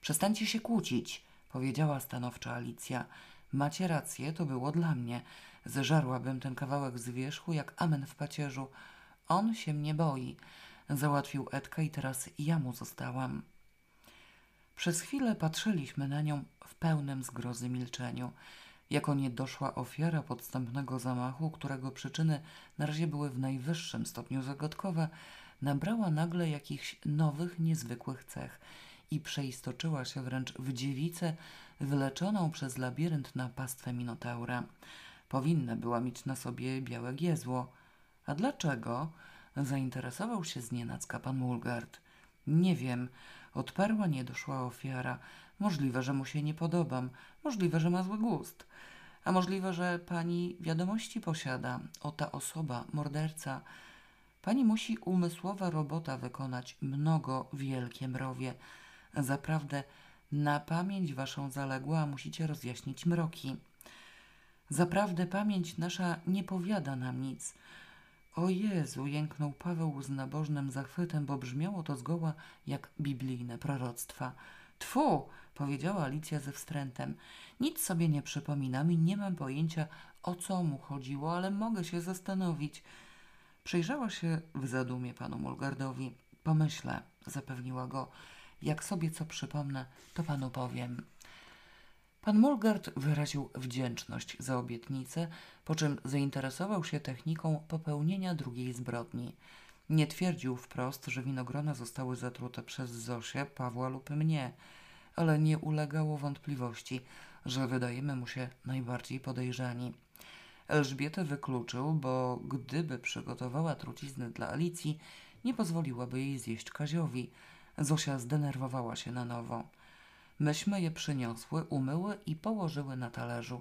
Przestańcie się kłócić, powiedziała stanowczo Alicja. Macie rację, to było dla mnie. Zeżarłabym ten kawałek z wierzchu jak amen w pacierzu. On się mnie boi. Załatwił Edka i teraz ja mu zostałam. Przez chwilę patrzyliśmy na nią w pełnym zgrozy milczeniu. Jako niedoszła ofiara podstępnego zamachu, którego przyczyny na razie były w najwyższym stopniu zagadkowe, nabrała nagle jakichś nowych, niezwykłych cech i przeistoczyła się wręcz w dziewicę wyleczoną przez labirynt na pastwę Minotaura. Powinna była mieć na sobie białe giezło. A dlaczego? Zainteresował się znienacka pan Mulgard. Nie wiem, odparła niedoszła ofiara. Możliwe, że mu się nie podobam, możliwe, że ma zły gust, a możliwe, że pani wiadomości posiada o ta osoba, morderca. Pani musi umysłowa robota wykonać, mnogo wielkie mrowie. Zaprawdę na pamięć waszą zaległa musicie rozjaśnić mroki. Zaprawdę pamięć nasza nie powiada nam nic. O Jezu, jęknął Paweł z nabożnym zachwytem, bo brzmiało to zgoła jak biblijne proroctwa. Tfu, powiedziała Alicja ze wstrętem. Nic sobie nie przypominam i nie mam pojęcia, o co mu chodziło, ale mogę się zastanowić. Przyjrzała się w zadumie panu Mulgardowi. Pomyślę, zapewniła go. Jak sobie co przypomnę, to panu powiem. Pan Mulgard wyraził wdzięczność za obietnicę, po czym zainteresował się techniką popełnienia drugiej zbrodni. Nie twierdził wprost, że winogrona zostały zatrute przez Zosię, Pawła lub mnie, ale nie ulegało wątpliwości, że wydajemy mu się najbardziej podejrzani. Elżbietę wykluczył, bo gdyby przygotowała truciznę dla Alicji, nie pozwoliłaby jej zjeść Kaziowi. Zosia zdenerwowała się na nowo. Myśmy je przyniosły, umyły i położyły na talerzu.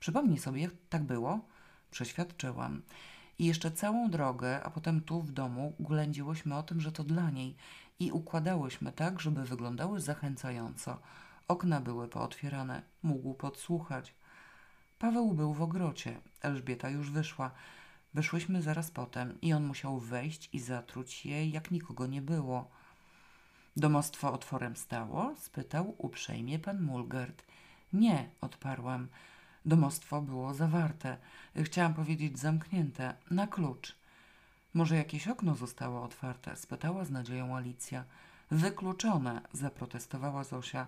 Przypomnij sobie, jak tak było? Przeświadczyłam. I jeszcze całą drogę, a potem tu w domu ględziłyśmy o tym, że to dla niej i układałyśmy tak, żeby wyglądały zachęcająco. Okna były pootwierane, mógł podsłuchać. Paweł był w ogrocie, Elżbieta już wyszła. Wyszłyśmy zaraz potem i on musiał wejść i zatruć je, jak nikogo nie było. Domostwo otworem stało? spytał uprzejmie pan Mulgard. Nie, odparłam. Domostwo było zawarte. Chciałam powiedzieć zamknięte, na klucz. Może jakieś okno zostało otwarte? spytała z nadzieją Alicja. Wykluczone, zaprotestowała Zosia.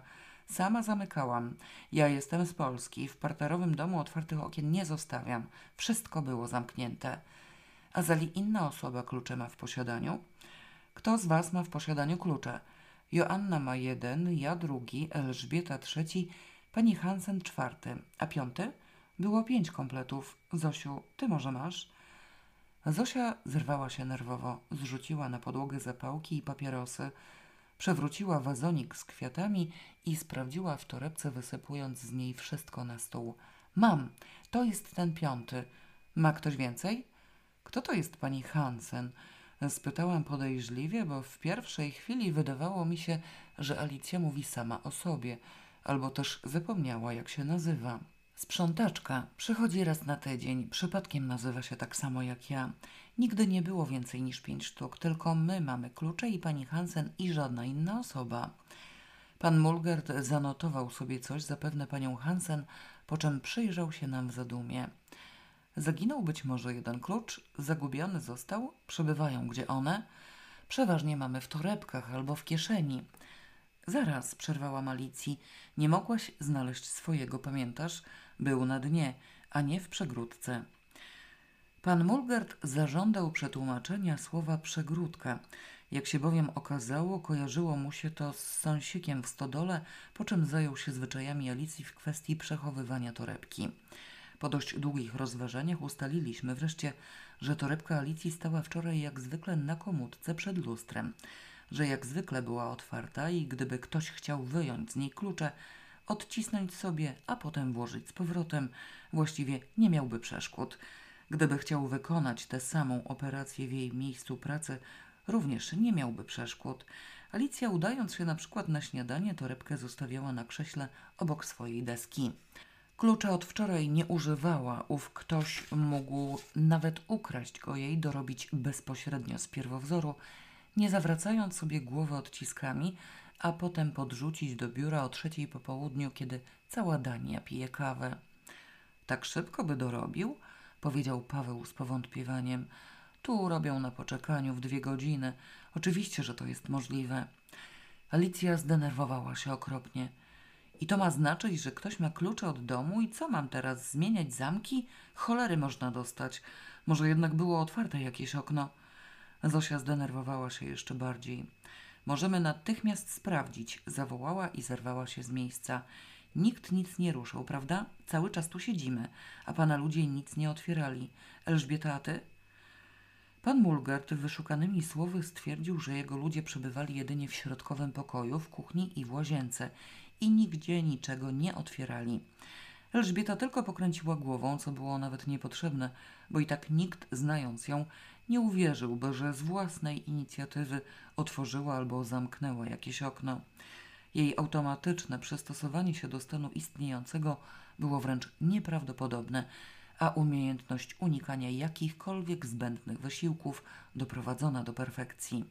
Sama zamykałam. Ja jestem z Polski. W parterowym domu otwartych okien nie zostawiam. Wszystko było zamknięte. A zali inna osoba klucze ma w posiadaniu? Kto z was ma w posiadaniu klucze? Joanna ma jeden, ja drugi, Elżbieta trzeci, pani Hansen czwarty, a piąty? Było pięć kompletów. Zosiu, ty może masz? Zosia zerwała się nerwowo, zrzuciła na podłogę zapałki i papierosy, przewróciła wazonik z kwiatami i sprawdziła w torebce, wysypując z niej wszystko na stół. Mam, to jest ten piąty. Ma ktoś więcej? Kto to jest pani Hansen? Spytałam podejrzliwie, bo w pierwszej chwili wydawało mi się, że Alicja mówi sama o sobie, albo też zapomniała, jak się nazywa. Sprzątaczka przychodzi raz na tydzień, przypadkiem nazywa się tak samo jak ja. Nigdy nie było więcej niż pięć sztuk, tylko my mamy klucze i pani Hansen i żadna inna osoba. Pan Mulgert zanotował sobie coś, zapewne panią Hansen, po czym przyjrzał się nam w zadumie. Zaginął być może jeden klucz, zagubiony został, przebywają gdzie one. Przeważnie mamy w torebkach albo w kieszeni. Zaraz, przerwała Malicji, nie mogłaś znaleźć swojego, pamiętasz? Był na dnie, a nie w przegródce. Pan Mulgard zażądał przetłumaczenia słowa przegródka. Jak się bowiem okazało, kojarzyło mu się to z sąsikiem w stodole, po czym zajął się zwyczajami Alicji w kwestii przechowywania torebki. Po dość długich rozważaniach ustaliliśmy wreszcie, że torebka Alicji stała wczoraj jak zwykle na komódce przed lustrem, że jak zwykle była otwarta i gdyby ktoś chciał wyjąć z niej klucze, odcisnąć sobie, a potem włożyć z powrotem, właściwie nie miałby przeszkód. Gdyby chciał wykonać tę samą operację w jej miejscu pracy, również nie miałby przeszkód. Alicja, udając się na przykład na śniadanie, torebkę zostawiała na krześle obok swojej deski. Klucza od wczoraj nie używała. Ów ktoś mógł nawet ukraść go jej, dorobić bezpośrednio z pierwowzoru, nie zawracając sobie głowy odciskami, a potem podrzucić do biura o trzeciej po południu, kiedy cała Dania pije kawę. Tak szybko by dorobił? Powiedział Paweł z powątpiewaniem. Tu robią na poczekaniu w dwie godziny. Oczywiście, że to jest możliwe. Alicja zdenerwowała się okropnie. I to ma znaczyć, że ktoś ma klucze od domu i co mam teraz, zmieniać zamki? Cholery można dostać. Może jednak było otwarte jakieś okno. Zosia zdenerwowała się jeszcze bardziej. Możemy natychmiast sprawdzić, zawołała i zerwała się z miejsca. Nikt nic nie ruszał, prawda? Cały czas tu siedzimy, a pana ludzie nic nie otwierali. Elżbieta, a ty? Pan Mulgert wyszukanymi słowy stwierdził, że jego ludzie przebywali jedynie w środkowym pokoju, w kuchni i w łazience i nigdzie niczego nie otwierali. Elżbieta tylko pokręciła głową, co było nawet niepotrzebne, bo i tak nikt, znając ją, nie uwierzyłby, że z własnej inicjatywy otworzyła albo zamknęła jakieś okno. Jej automatyczne przystosowanie się do stanu istniejącego było wręcz nieprawdopodobne, a umiejętność unikania jakichkolwiek zbędnych wysiłków doprowadzona do perfekcji.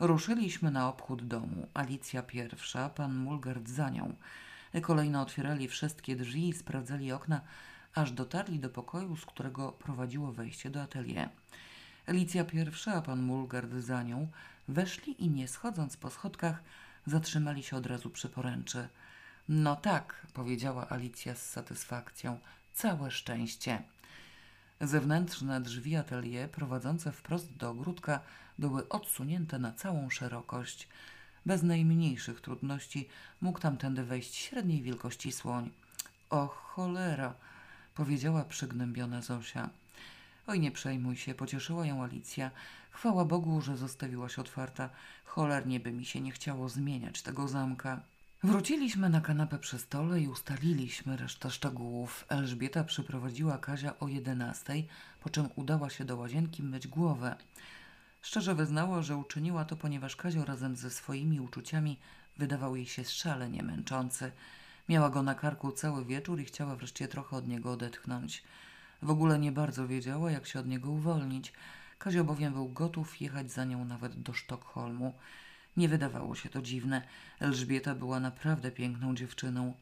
Ruszyliśmy na obchód domu. Alicja pierwsza, pan Mulgard za nią. Kolejno otwierali wszystkie drzwi i sprawdzali okna, aż dotarli do pokoju, z którego prowadziło wejście do atelier. Alicja pierwsza, a pan Mulgard za nią, weszli i nie schodząc po schodkach, zatrzymali się od razu przy poręczy. No tak, powiedziała Alicja z satysfakcją, całe szczęście. Zewnętrzne drzwi atelier prowadzące wprost do ogródka były odsunięte na całą szerokość. Bez najmniejszych trudności mógł tamtędy wejść średniej wielkości słoń. O cholera, powiedziała przygnębiona Zosia. Oj, nie przejmuj się, pocieszyła ją Alicja. Chwała Bogu, że zostawiłaś otwarta. Cholernie by mi się nie chciało zmieniać tego zamka. Wróciliśmy na kanapę przy stole i ustaliliśmy resztę szczegółów. Elżbieta przyprowadziła Kazia o jedenastej, po czym udała się do łazienki myć głowę. Szczerze wyznała, że uczyniła to, ponieważ Kazio razem ze swoimi uczuciami wydawał jej się szalenie męczący. Miała go na karku cały wieczór i chciała wreszcie trochę od niego odetchnąć. W ogóle nie bardzo wiedziała, jak się od niego uwolnić. Kazio bowiem był gotów jechać za nią nawet do Sztokholmu. Nie wydawało się to dziwne. Elżbieta była naprawdę piękną dziewczyną.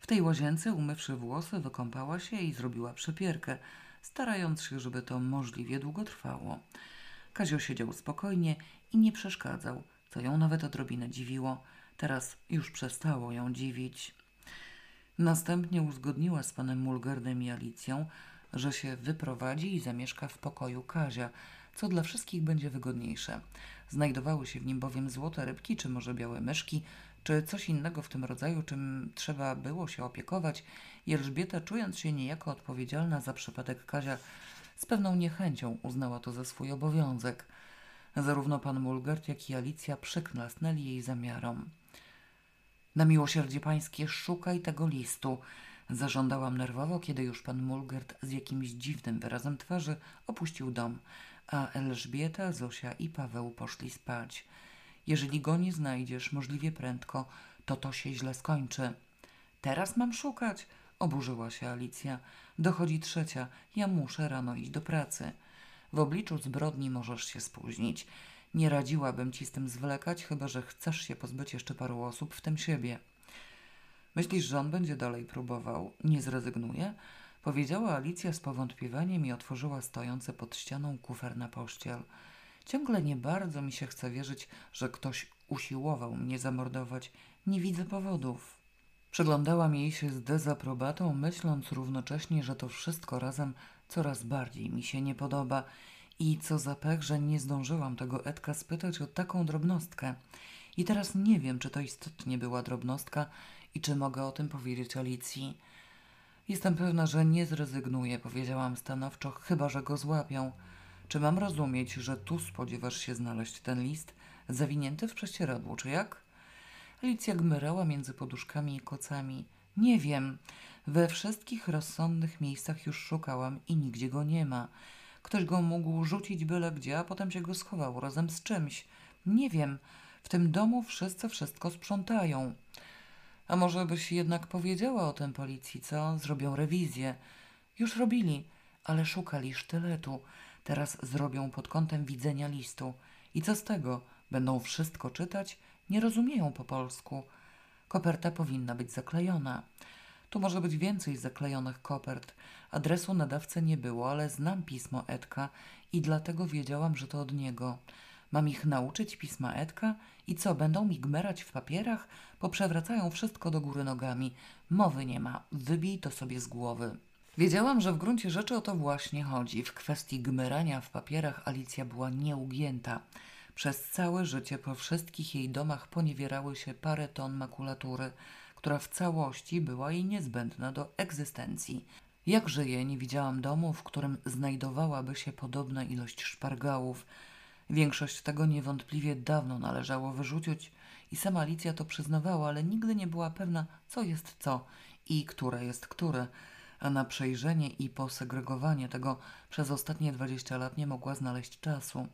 W tej łazience, umywszy włosy, wykąpała się i zrobiła przepierkę, starając się, żeby to możliwie długo trwało. Kazio siedział spokojnie i nie przeszkadzał, co ją nawet odrobinę dziwiło. Teraz już przestało ją dziwić. Następnie uzgodniła z panem Mulgardem i Alicją, że się wyprowadzi i zamieszka w pokoju Kazia, co dla wszystkich będzie wygodniejsze. Znajdowały się w nim bowiem złote rybki, czy może białe myszki, czy coś innego w tym rodzaju, czym trzeba było się opiekować i Elżbieta, czując się niejako odpowiedzialna za przypadek Kazia, z pewną niechęcią uznała to za swój obowiązek. Zarówno pan Mulgert, jak i Alicja przyknasnęli jej zamiarom. Na miłosierdzie pańskie szukaj tego listu, zażądałam nerwowo, kiedy już pan Mulgert z jakimś dziwnym wyrazem twarzy opuścił dom, a Elżbieta, Zosia i Paweł poszli spać. Jeżeli go nie znajdziesz możliwie prędko, to to się źle skończy. Teraz mam szukać, oburzyła się Alicja. Dochodzi trzecia, ja muszę rano iść do pracy. W obliczu zbrodni możesz się spóźnić. Nie radziłabym ci z tym zwlekać, chyba że chcesz się pozbyć jeszcze paru osób, w tym siebie. Myślisz, że on będzie dalej próbował? Nie zrezygnuje? Powiedziała Alicja z powątpiewaniem i otworzyła stojący pod ścianą kufer na pościel. Ciągle nie bardzo mi się chce wierzyć, że ktoś usiłował mnie zamordować. Nie widzę powodów. Przyglądałam jej się z dezaprobatą, myśląc równocześnie, że to wszystko razem coraz bardziej mi się nie podoba i co za pech, że nie zdążyłam tego Edka spytać o taką drobnostkę. I teraz nie wiem, czy to istotnie była drobnostka i czy mogę o tym powiedzieć Alicji. Jestem pewna, że nie zrezygnuję, powiedziałam stanowczo, chyba że go złapią. Czy mam rozumieć, że tu spodziewasz się znaleźć ten list zawinięty w prześcieradło, czy jak? Alicja gmyrała między poduszkami i kocami. Nie wiem. We wszystkich rozsądnych miejscach już szukałam i nigdzie go nie ma. Ktoś go mógł rzucić byle gdzie, a potem się go schował razem z czymś. Nie wiem. W tym domu wszyscy wszystko sprzątają. A może byś jednak powiedziała o tym policji, co? Zrobią rewizję. Już robili, ale szukali sztyletu. Teraz zrobią pod kątem widzenia listu. I co z tego? Będą wszystko czytać? Nie rozumieją po polsku. Koperta powinna być zaklejona. Tu może być więcej zaklejonych kopert. Adresu nadawcy nie było, ale znam pismo Edka i dlatego wiedziałam, że to od niego. Mam ich nauczyć pisma Edka i co, będą mi gmerać w papierach? Poprzewracają wszystko do góry nogami. Mowy nie ma. Wybij to sobie z głowy. Wiedziałam, że w gruncie rzeczy o to właśnie chodzi. W kwestii gmerania w papierach Alicja była nieugięta. Przez całe życie po wszystkich jej domach poniewierały się parę ton makulatury, która w całości była jej niezbędna do egzystencji. Jak żyje, nie widziałam domu, w którym znajdowałaby się podobna ilość szpargałów. Większość tego niewątpliwie dawno należało wyrzucić i sama Alicja to przyznawała, ale nigdy nie była pewna, co jest co i które jest które, a na przejrzenie i posegregowanie tego przez ostatnie dwadzieścia lat nie mogła znaleźć czasu.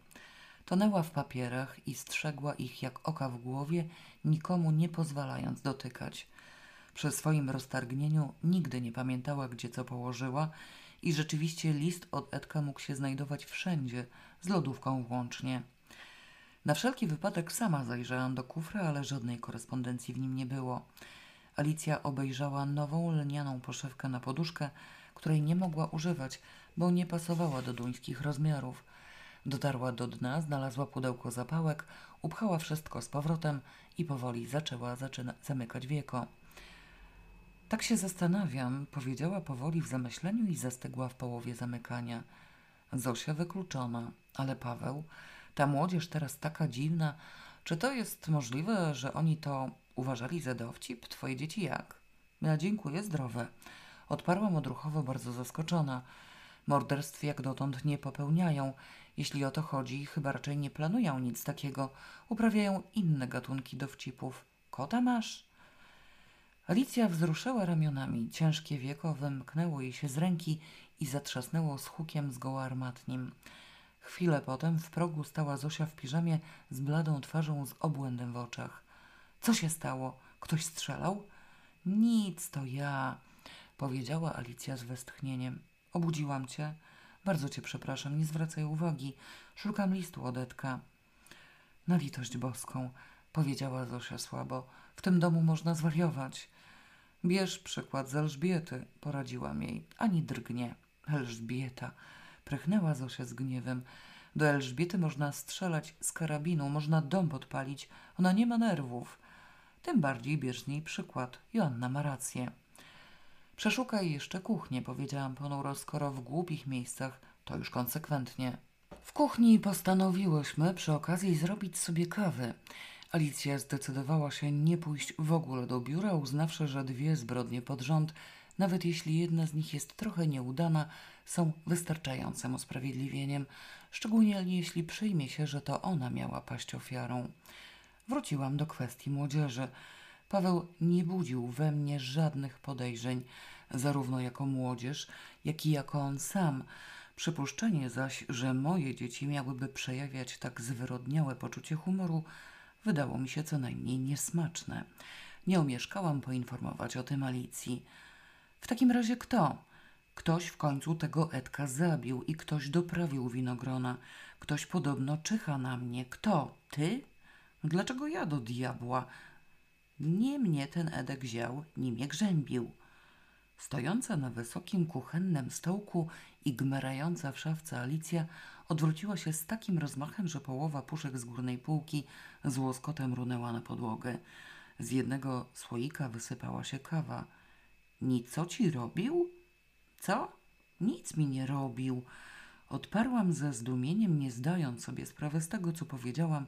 Tonęła w papierach i strzegła ich jak oka w głowie, nikomu nie pozwalając dotykać. Przy swoim roztargnieniu nigdy nie pamiętała, gdzie co położyła i rzeczywiście list od Edka mógł się znajdować wszędzie, z lodówką włącznie. Na wszelki wypadek sama zajrzałam do kufra, ale żadnej korespondencji w nim nie było. Alicja obejrzała nową lnianą poszewkę na poduszkę, której nie mogła używać, bo nie pasowała do duńskich rozmiarów. Dotarła do dna, znalazła pudełko zapałek, upchała wszystko z powrotem i powoli zaczęła zamykać wieko. Tak się zastanawiam, powiedziała powoli w zamyśleniu i zastygła w połowie zamykania. Zosia wykluczona, ale Paweł, ta młodzież teraz taka dziwna. Czy to jest możliwe, że oni to uważali za dowcip? Twoje dzieci jak? Ja dziękuję, zdrowe. Odparłam odruchowo, bardzo zaskoczona. Morderstw jak dotąd nie popełniają. Jeśli o to chodzi, chyba raczej nie planują nic takiego. Uprawiają inne gatunki dowcipów. Kota masz? Alicja wzruszyła ramionami. Ciężkie wieko wymknęło jej się z ręki i zatrzasnęło z hukiem zgoła armatnim. Chwilę potem w progu stała Zosia w piżamie z bladą twarzą z obłędem w oczach. Co się stało? Ktoś strzelał? Nic, to ja, powiedziała Alicja z westchnieniem. Obudziłam cię. Bardzo cię przepraszam, nie zwracaj uwagi. Szukam listu od Edka. Na litość boską, powiedziała Zosia słabo. W tym domu można zwariować. Bierz przykład z Elżbiety, poradziłam jej. Ani drgnie. Elżbieta. Prechnęła Zosia z gniewem. Do Elżbiety można strzelać z karabinu, można dom podpalić. Ona nie ma nerwów. Tym bardziej bierz z niej przykład. Joanna ma rację. Przeszukaj jeszcze kuchnię, powiedziałam ponuro, skoro w głupich miejscach, to już konsekwentnie. W kuchni postanowiłyśmy przy okazji zrobić sobie kawy. Alicja zdecydowała się nie pójść w ogóle do biura, uznawszy, że dwie zbrodnie pod rząd, nawet jeśli jedna z nich jest trochę nieudana, są wystarczającym usprawiedliwieniem, szczególnie jeśli przyjmie się, że to ona miała paść ofiarą. Wróciłam do kwestii młodzieży. Paweł nie budził we mnie żadnych podejrzeń, zarówno jako młodzież, jak i jako on sam. Przypuszczenie zaś, że moje dzieci miałyby przejawiać tak zwyrodniałe poczucie humoru, wydało mi się co najmniej niesmaczne. Nie omieszkałam poinformować o tym Alicji. W takim razie kto? Ktoś w końcu tego Edka zabił i ktoś doprawił winogrona. Ktoś podobno czyha na mnie. Kto? Ty? Dlaczego ja do diabła? Nie mnie ten Edek wziął, nie mnie grzębił. Stojąca na wysokim kuchennym stołku i gmerająca w szafce Alicja odwróciła się z takim rozmachem, że połowa puszek z górnej półki z łoskotem runęła na podłogę. Z jednego słoika wysypała się kawa. Nic co ci robił? Co? Nic mi nie robił. Odparłam ze zdumieniem, nie zdając sobie sprawy z tego, co powiedziałam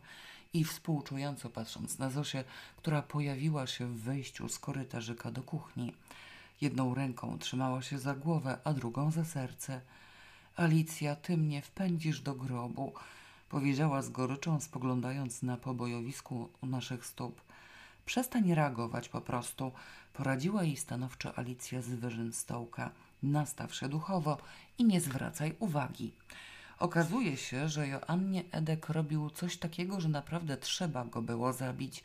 i współczująco patrząc na Zosię, która pojawiła się w wejściu z korytarzyka do kuchni. Jedną ręką trzymała się za głowę, a drugą za serce. Alicja, ty mnie wpędzisz do grobu, powiedziała z goryczą, spoglądając na pobojowisku naszych stóp. Przestań reagować po prostu, poradziła jej stanowczo Alicja z wyżyn stołka. Nastaw się duchowo i nie zwracaj uwagi. Okazuje się, że Joannie Edek robił coś takiego, że naprawdę trzeba go było zabić.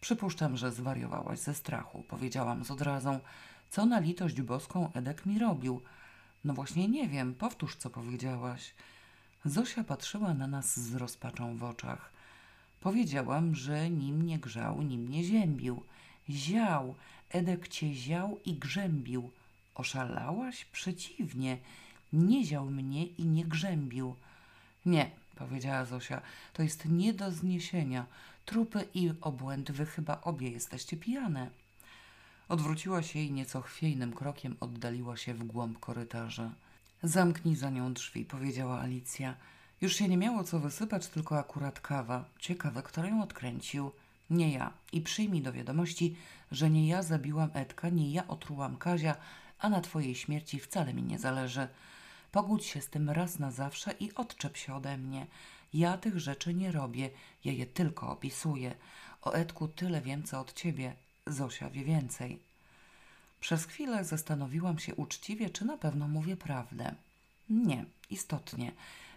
Przypuszczam, że zwariowałaś ze strachu, powiedziałam z odrazą. Co na litość boską Edek mi robił? No właśnie nie wiem, powtórz co powiedziałaś. Zosia patrzyła na nas z rozpaczą w oczach. Powiedziałam, że nim nie grzał, nim nie ziębił. Ział, Edek cię ział i grzębił. Oszalałaś? Przeciwnie, nie ział mnie i nie grzębił. Nie, powiedziała Zosia, to jest nie do zniesienia. Trupy i obłęd, wy chyba obie jesteście pijane. Odwróciła się i nieco chwiejnym krokiem oddaliła się w głąb korytarza. Zamknij za nią drzwi, powiedziała Alicja. Już się nie miało co wysypać, tylko akurat kawa. Ciekawe, kto ją odkręcił. Nie ja. I przyjmij do wiadomości, że nie ja zabiłam Edka, nie ja otrułam Kazia, a na twojej śmierci wcale mi nie zależy. Pogódź się z tym raz na zawsze i odczep się ode mnie. Ja tych rzeczy nie robię, ja je tylko opisuję. O Edku tyle wiem, co od ciebie. Zosia wie więcej. Przez chwilę zastanowiłam się uczciwie, czy na pewno mówię prawdę. Nie, istotnie.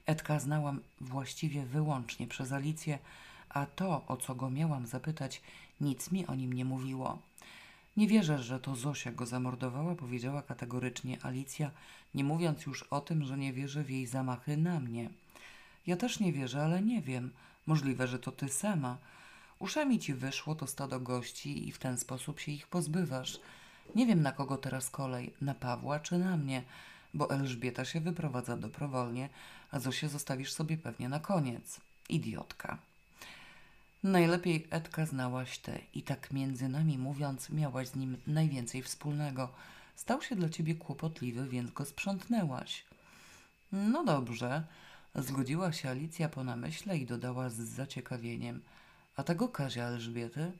Edka znałam właściwie wyłącznie przez Alicję, a to, o co go miałam zapytać, nic mi o nim nie mówiło. Nie wierzę, że to Zosia go zamordowała, powiedziała kategorycznie Alicja, nie mówiąc już o tym, że nie wierzy w jej zamachy na mnie. Ja też nie wierzę, ale nie wiem. Możliwe, że to ty sama. Uszami ci wyszło to stado gości i w ten sposób się ich pozbywasz. Nie wiem, na kogo teraz kolej, na Pawła czy na mnie, bo Elżbieta się wyprowadza dobrowolnie, a Zosię zostawisz sobie pewnie na koniec. Idiotka. Najlepiej Edka znałaś ty i tak między nami mówiąc miałaś z nim najwięcej wspólnego. Stał się dla ciebie kłopotliwy, więc go sprzątnęłaś. No dobrze, zgodziła się Alicja po namyśle i dodała z zaciekawieniem. A tego Kazia Elżbiety?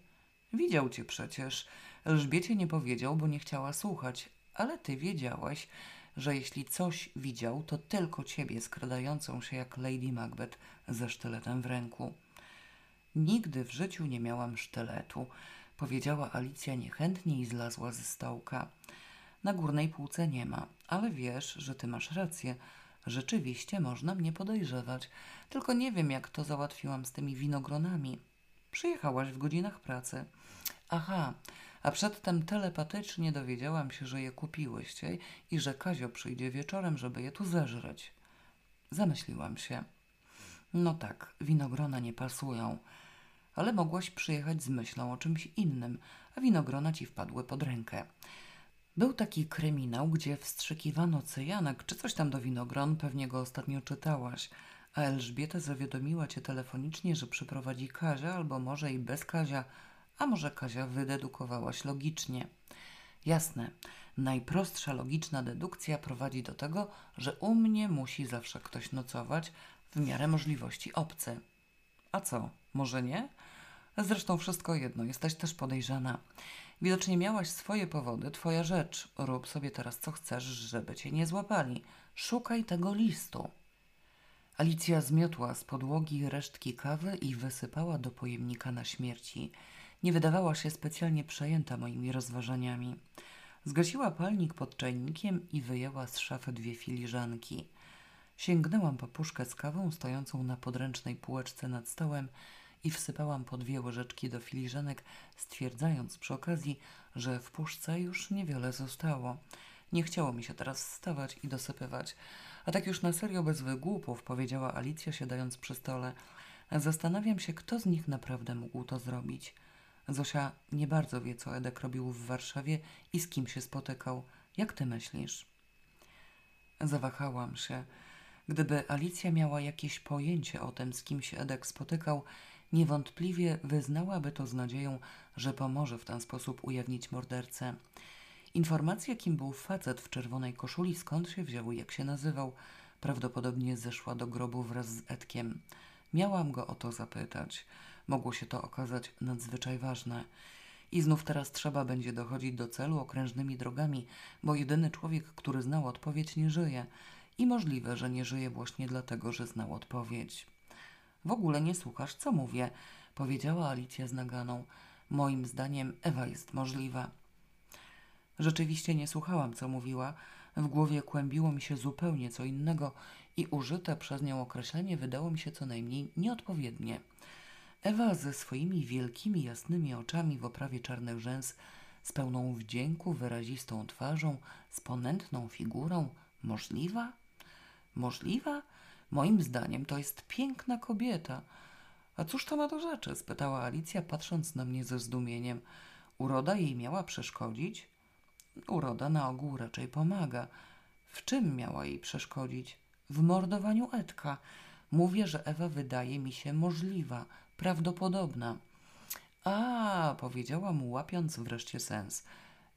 Widział cię przecież. Elżbiecie nie powiedział, bo nie chciała słuchać, ale ty wiedziałaś, że jeśli coś widział, to tylko ciebie skradającą się jak Lady Macbeth ze sztyletem w ręku. Nigdy w życiu nie miałam sztyletu, powiedziała Alicja niechętnie i zlazła ze stołka. Na górnej półce nie ma, ale wiesz, że ty masz rację. Rzeczywiście można mnie podejrzewać, tylko nie wiem, jak to załatwiłam z tymi winogronami. Przyjechałaś w godzinach pracy. Aha, a przedtem telepatycznie dowiedziałam się, że je kupiłyście i że Kazio przyjdzie wieczorem, żeby je tu zeżreć. Zamyśliłam się. No tak, winogrona nie pasują, ale mogłaś przyjechać z myślą o czymś innym, a winogrona ci wpadły pod rękę. Był taki kryminał, gdzie wstrzykiwano cyjanek czy coś tam do winogron, pewnie go ostatnio czytałaś, a Elżbieta zawiadomiła cię telefonicznie, że przyprowadzi Kazia, albo może i bez Kazia, a może Kazia wydedukowałaś logicznie. Jasne, najprostsza logiczna dedukcja prowadzi do tego, że u mnie musi zawsze ktoś nocować, w miarę możliwości obcy. A co, może nie? Zresztą wszystko jedno, jesteś też podejrzana. Widocznie miałaś swoje powody, twoja rzecz. Rób sobie teraz co chcesz, żeby cię nie złapali. Szukaj tego listu. Alicja zmiotła z podłogi resztki kawy i wysypała do pojemnika na śmierci. Nie wydawała się specjalnie przejęta moimi rozważaniami. Zgasiła palnik pod czajnikiem i wyjęła z szafy dwie filiżanki. Sięgnęłam po puszkę z kawą stojącą na podręcznej półeczce nad stołem i wsypałam po dwie łyżeczki do filiżanek, stwierdzając przy okazji, że w puszce już niewiele zostało. Nie chciało mi się teraz wstawać i dosypywać. A tak już na serio bez wygłupów, powiedziała Alicja siadając przy stole. Zastanawiam się, kto z nich naprawdę mógł to zrobić. Zosia nie bardzo wie, co Edek robił w Warszawie i z kim się spotykał. Jak ty myślisz? Zawahałam się. Gdyby Alicja miała jakieś pojęcie o tym, z kim się Edek spotykał, niewątpliwie wyznałaby to z nadzieją, że pomoże w ten sposób ujawnić mordercę. Informacja, kim był facet w czerwonej koszuli, skąd się wziął i jak się nazywał, prawdopodobnie zeszła do grobu wraz z Edkiem. Miałam go o to zapytać. Mogło się to okazać nadzwyczaj ważne. I znów teraz trzeba będzie dochodzić do celu okrężnymi drogami, bo jedyny człowiek, który znał odpowiedź, nie żyje. I możliwe, że nie żyje właśnie dlatego, że znał odpowiedź. W ogóle nie słuchasz, co mówię, powiedziała Alicja z naganą. Moim zdaniem Ewa jest możliwa. Rzeczywiście nie słuchałam, co mówiła. W głowie kłębiło mi się zupełnie co innego i użyte przez nią określenie wydało mi się co najmniej nieodpowiednie. Ewa ze swoimi wielkimi, jasnymi oczami w oprawie czarnych rzęs, z pełną wdzięku, wyrazistą twarzą, z ponętną figurą, możliwa? Możliwa? Moim zdaniem to jest piękna kobieta. A cóż to ma do rzeczy? spytała Alicja, patrząc na mnie ze zdumieniem. Uroda jej miała przeszkodzić? Uroda na ogół raczej pomaga. W czym miała jej przeszkodzić? W mordowaniu Edka. Mówię, że Ewa wydaje mi się możliwa, prawdopodobna. A, powiedziała mu, łapiąc wreszcie sens.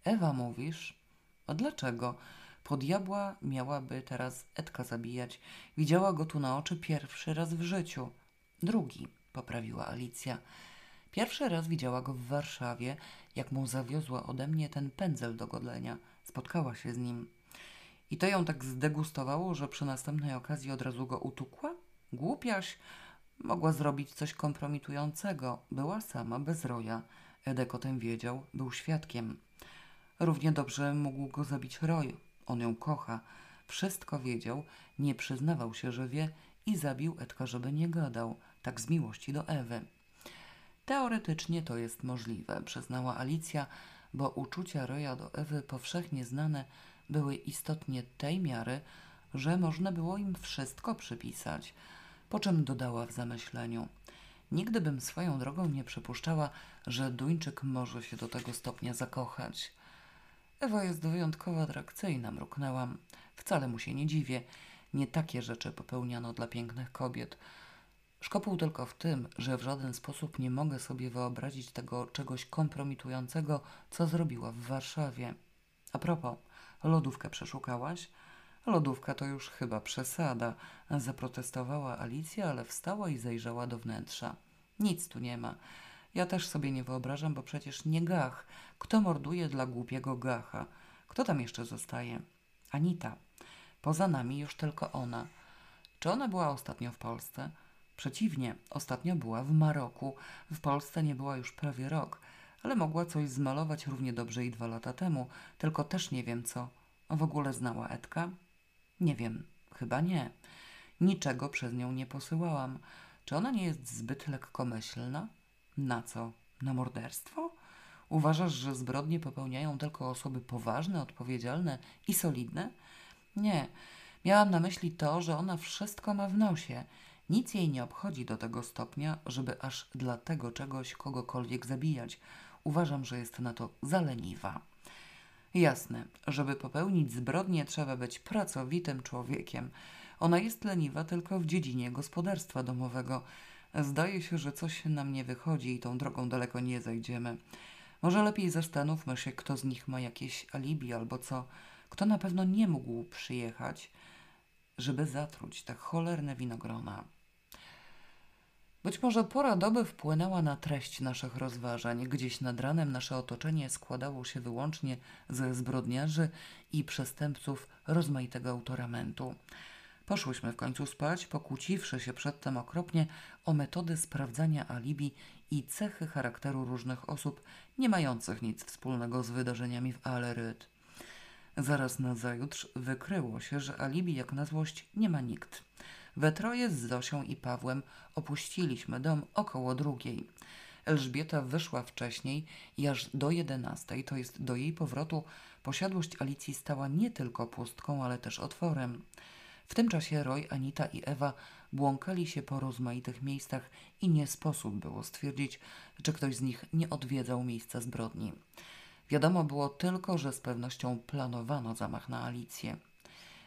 Ewa, mówisz? A dlaczego? Po diabła miałaby teraz Edka zabijać. Widziała go tu na oczy pierwszy raz w życiu. Drugi, poprawiła Alicja. Pierwszy raz widziała go w Warszawie, jak mu zawiozła ode mnie ten pędzel do godlenia. Spotkała się z nim. I to ją tak zdegustowało, że przy następnej okazji od razu go utukła? Głupiaś! Mogła zrobić coś kompromitującego. Była sama, bez roja. Edek o tym wiedział, był świadkiem. Równie dobrze mógł go zabić Roy. On ją kocha. Wszystko wiedział, nie przyznawał się, że wie i zabił Edka, żeby nie gadał. Tak z miłości do Ewy. Teoretycznie to jest możliwe, przyznała Alicja, bo uczucia Roya do Ewy powszechnie znane były istotnie tej miary, że można było im wszystko przypisać. Po czym dodała w zamyśleniu: Nigdy bym swoją drogą nie przypuszczała, że Duńczyk może się do tego stopnia zakochać. Ewa jest wyjątkowo atrakcyjna, mruknęłam. Wcale mu się nie dziwię. Nie takie rzeczy popełniano dla pięknych kobiet. Szkopuł tylko w tym, że w żaden sposób nie mogę sobie wyobrazić tego czegoś kompromitującego, co zrobiła w Warszawie. A propos, lodówkę przeszukałaś? Lodówka to już chyba przesada, zaprotestowała Alicja, ale wstała i zajrzała do wnętrza. Nic tu nie ma. Ja też sobie nie wyobrażam, bo przecież nie gach. Kto morduje dla głupiego gacha? Kto tam jeszcze zostaje? Anita. Poza nami już tylko ona. Czy ona była ostatnio w Polsce? Przeciwnie, ostatnio była w Maroku. W Polsce nie była już prawie rok, ale mogła coś zmalować równie dobrze i dwa lata temu, tylko też nie wiem co. W ogóle znała Edka? Nie wiem, chyba nie. Niczego przez nią nie posyłałam. Czy ona nie jest zbyt lekkomyślna? Na co? Na morderstwo? Uważasz, że zbrodnie popełniają tylko osoby poważne, odpowiedzialne i solidne? Nie. Miałam na myśli to, że ona wszystko ma w nosie. Nic jej nie obchodzi do tego stopnia, żeby aż dla tego czegoś kogokolwiek zabijać. Uważam, że jest na to zaleniwa. Jasne, żeby popełnić zbrodnię, trzeba być pracowitym człowiekiem. Ona jest leniwa tylko w dziedzinie gospodarstwa domowego. Zdaje się, że coś nam nie wychodzi i tą drogą daleko nie zajdziemy. Może lepiej zastanówmy się, kto z nich ma jakieś alibi albo co. Kto na pewno nie mógł przyjechać, żeby zatruć te cholerne winogrona. Być może pora doby wpłynęła na treść naszych rozważań. Gdzieś nad ranem nasze otoczenie składało się wyłącznie ze zbrodniarzy i przestępców rozmaitego autoramentu. Poszłyśmy w końcu spać, pokłóciwszy się przedtem okropnie o metody sprawdzania alibi i cechy charakteru różnych osób, nie mających nic wspólnego z wydarzeniami w Aleryt. Zaraz na zajutrz wykryło się, że alibi jak na złość nie ma nikt. We troje z Zosią i Pawłem opuściliśmy dom około drugiej. Elżbieta wyszła wcześniej i aż do jedenastej, to jest do jej powrotu, posiadłość Alicji stała nie tylko pustką, ale też otworem. W tym czasie Roy, Anita i Ewa błąkali się po rozmaitych miejscach i nie sposób było stwierdzić, czy ktoś z nich nie odwiedzał miejsca zbrodni. Wiadomo było tylko, że z pewnością planowano zamach na Alicję.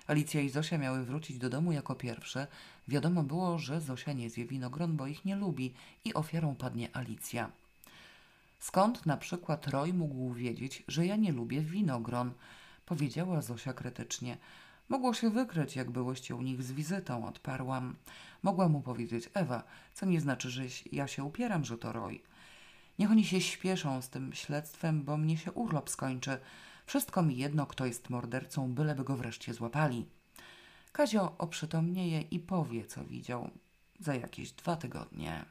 Alicja i Zosia miały wrócić do domu jako pierwsze. Wiadomo było, że Zosia nie zje winogron, bo ich nie lubi i ofiarą padnie Alicja. Skąd na przykład Roy mógł wiedzieć, że ja nie lubię winogron? Powiedziała Zosia krytycznie. Mogło się wykryć, jak byłyście u nich z wizytą, odparłam. Mogła mu powiedzieć Ewa, co nie znaczy, że ja się upieram, że to Roy. Niech oni się śpieszą z tym śledztwem, bo mnie się urlop skończy. Wszystko mi jedno, kto jest mordercą, byleby go wreszcie złapali. Kazio oprzytomnieje i powie, co widział za jakieś dwa tygodnie.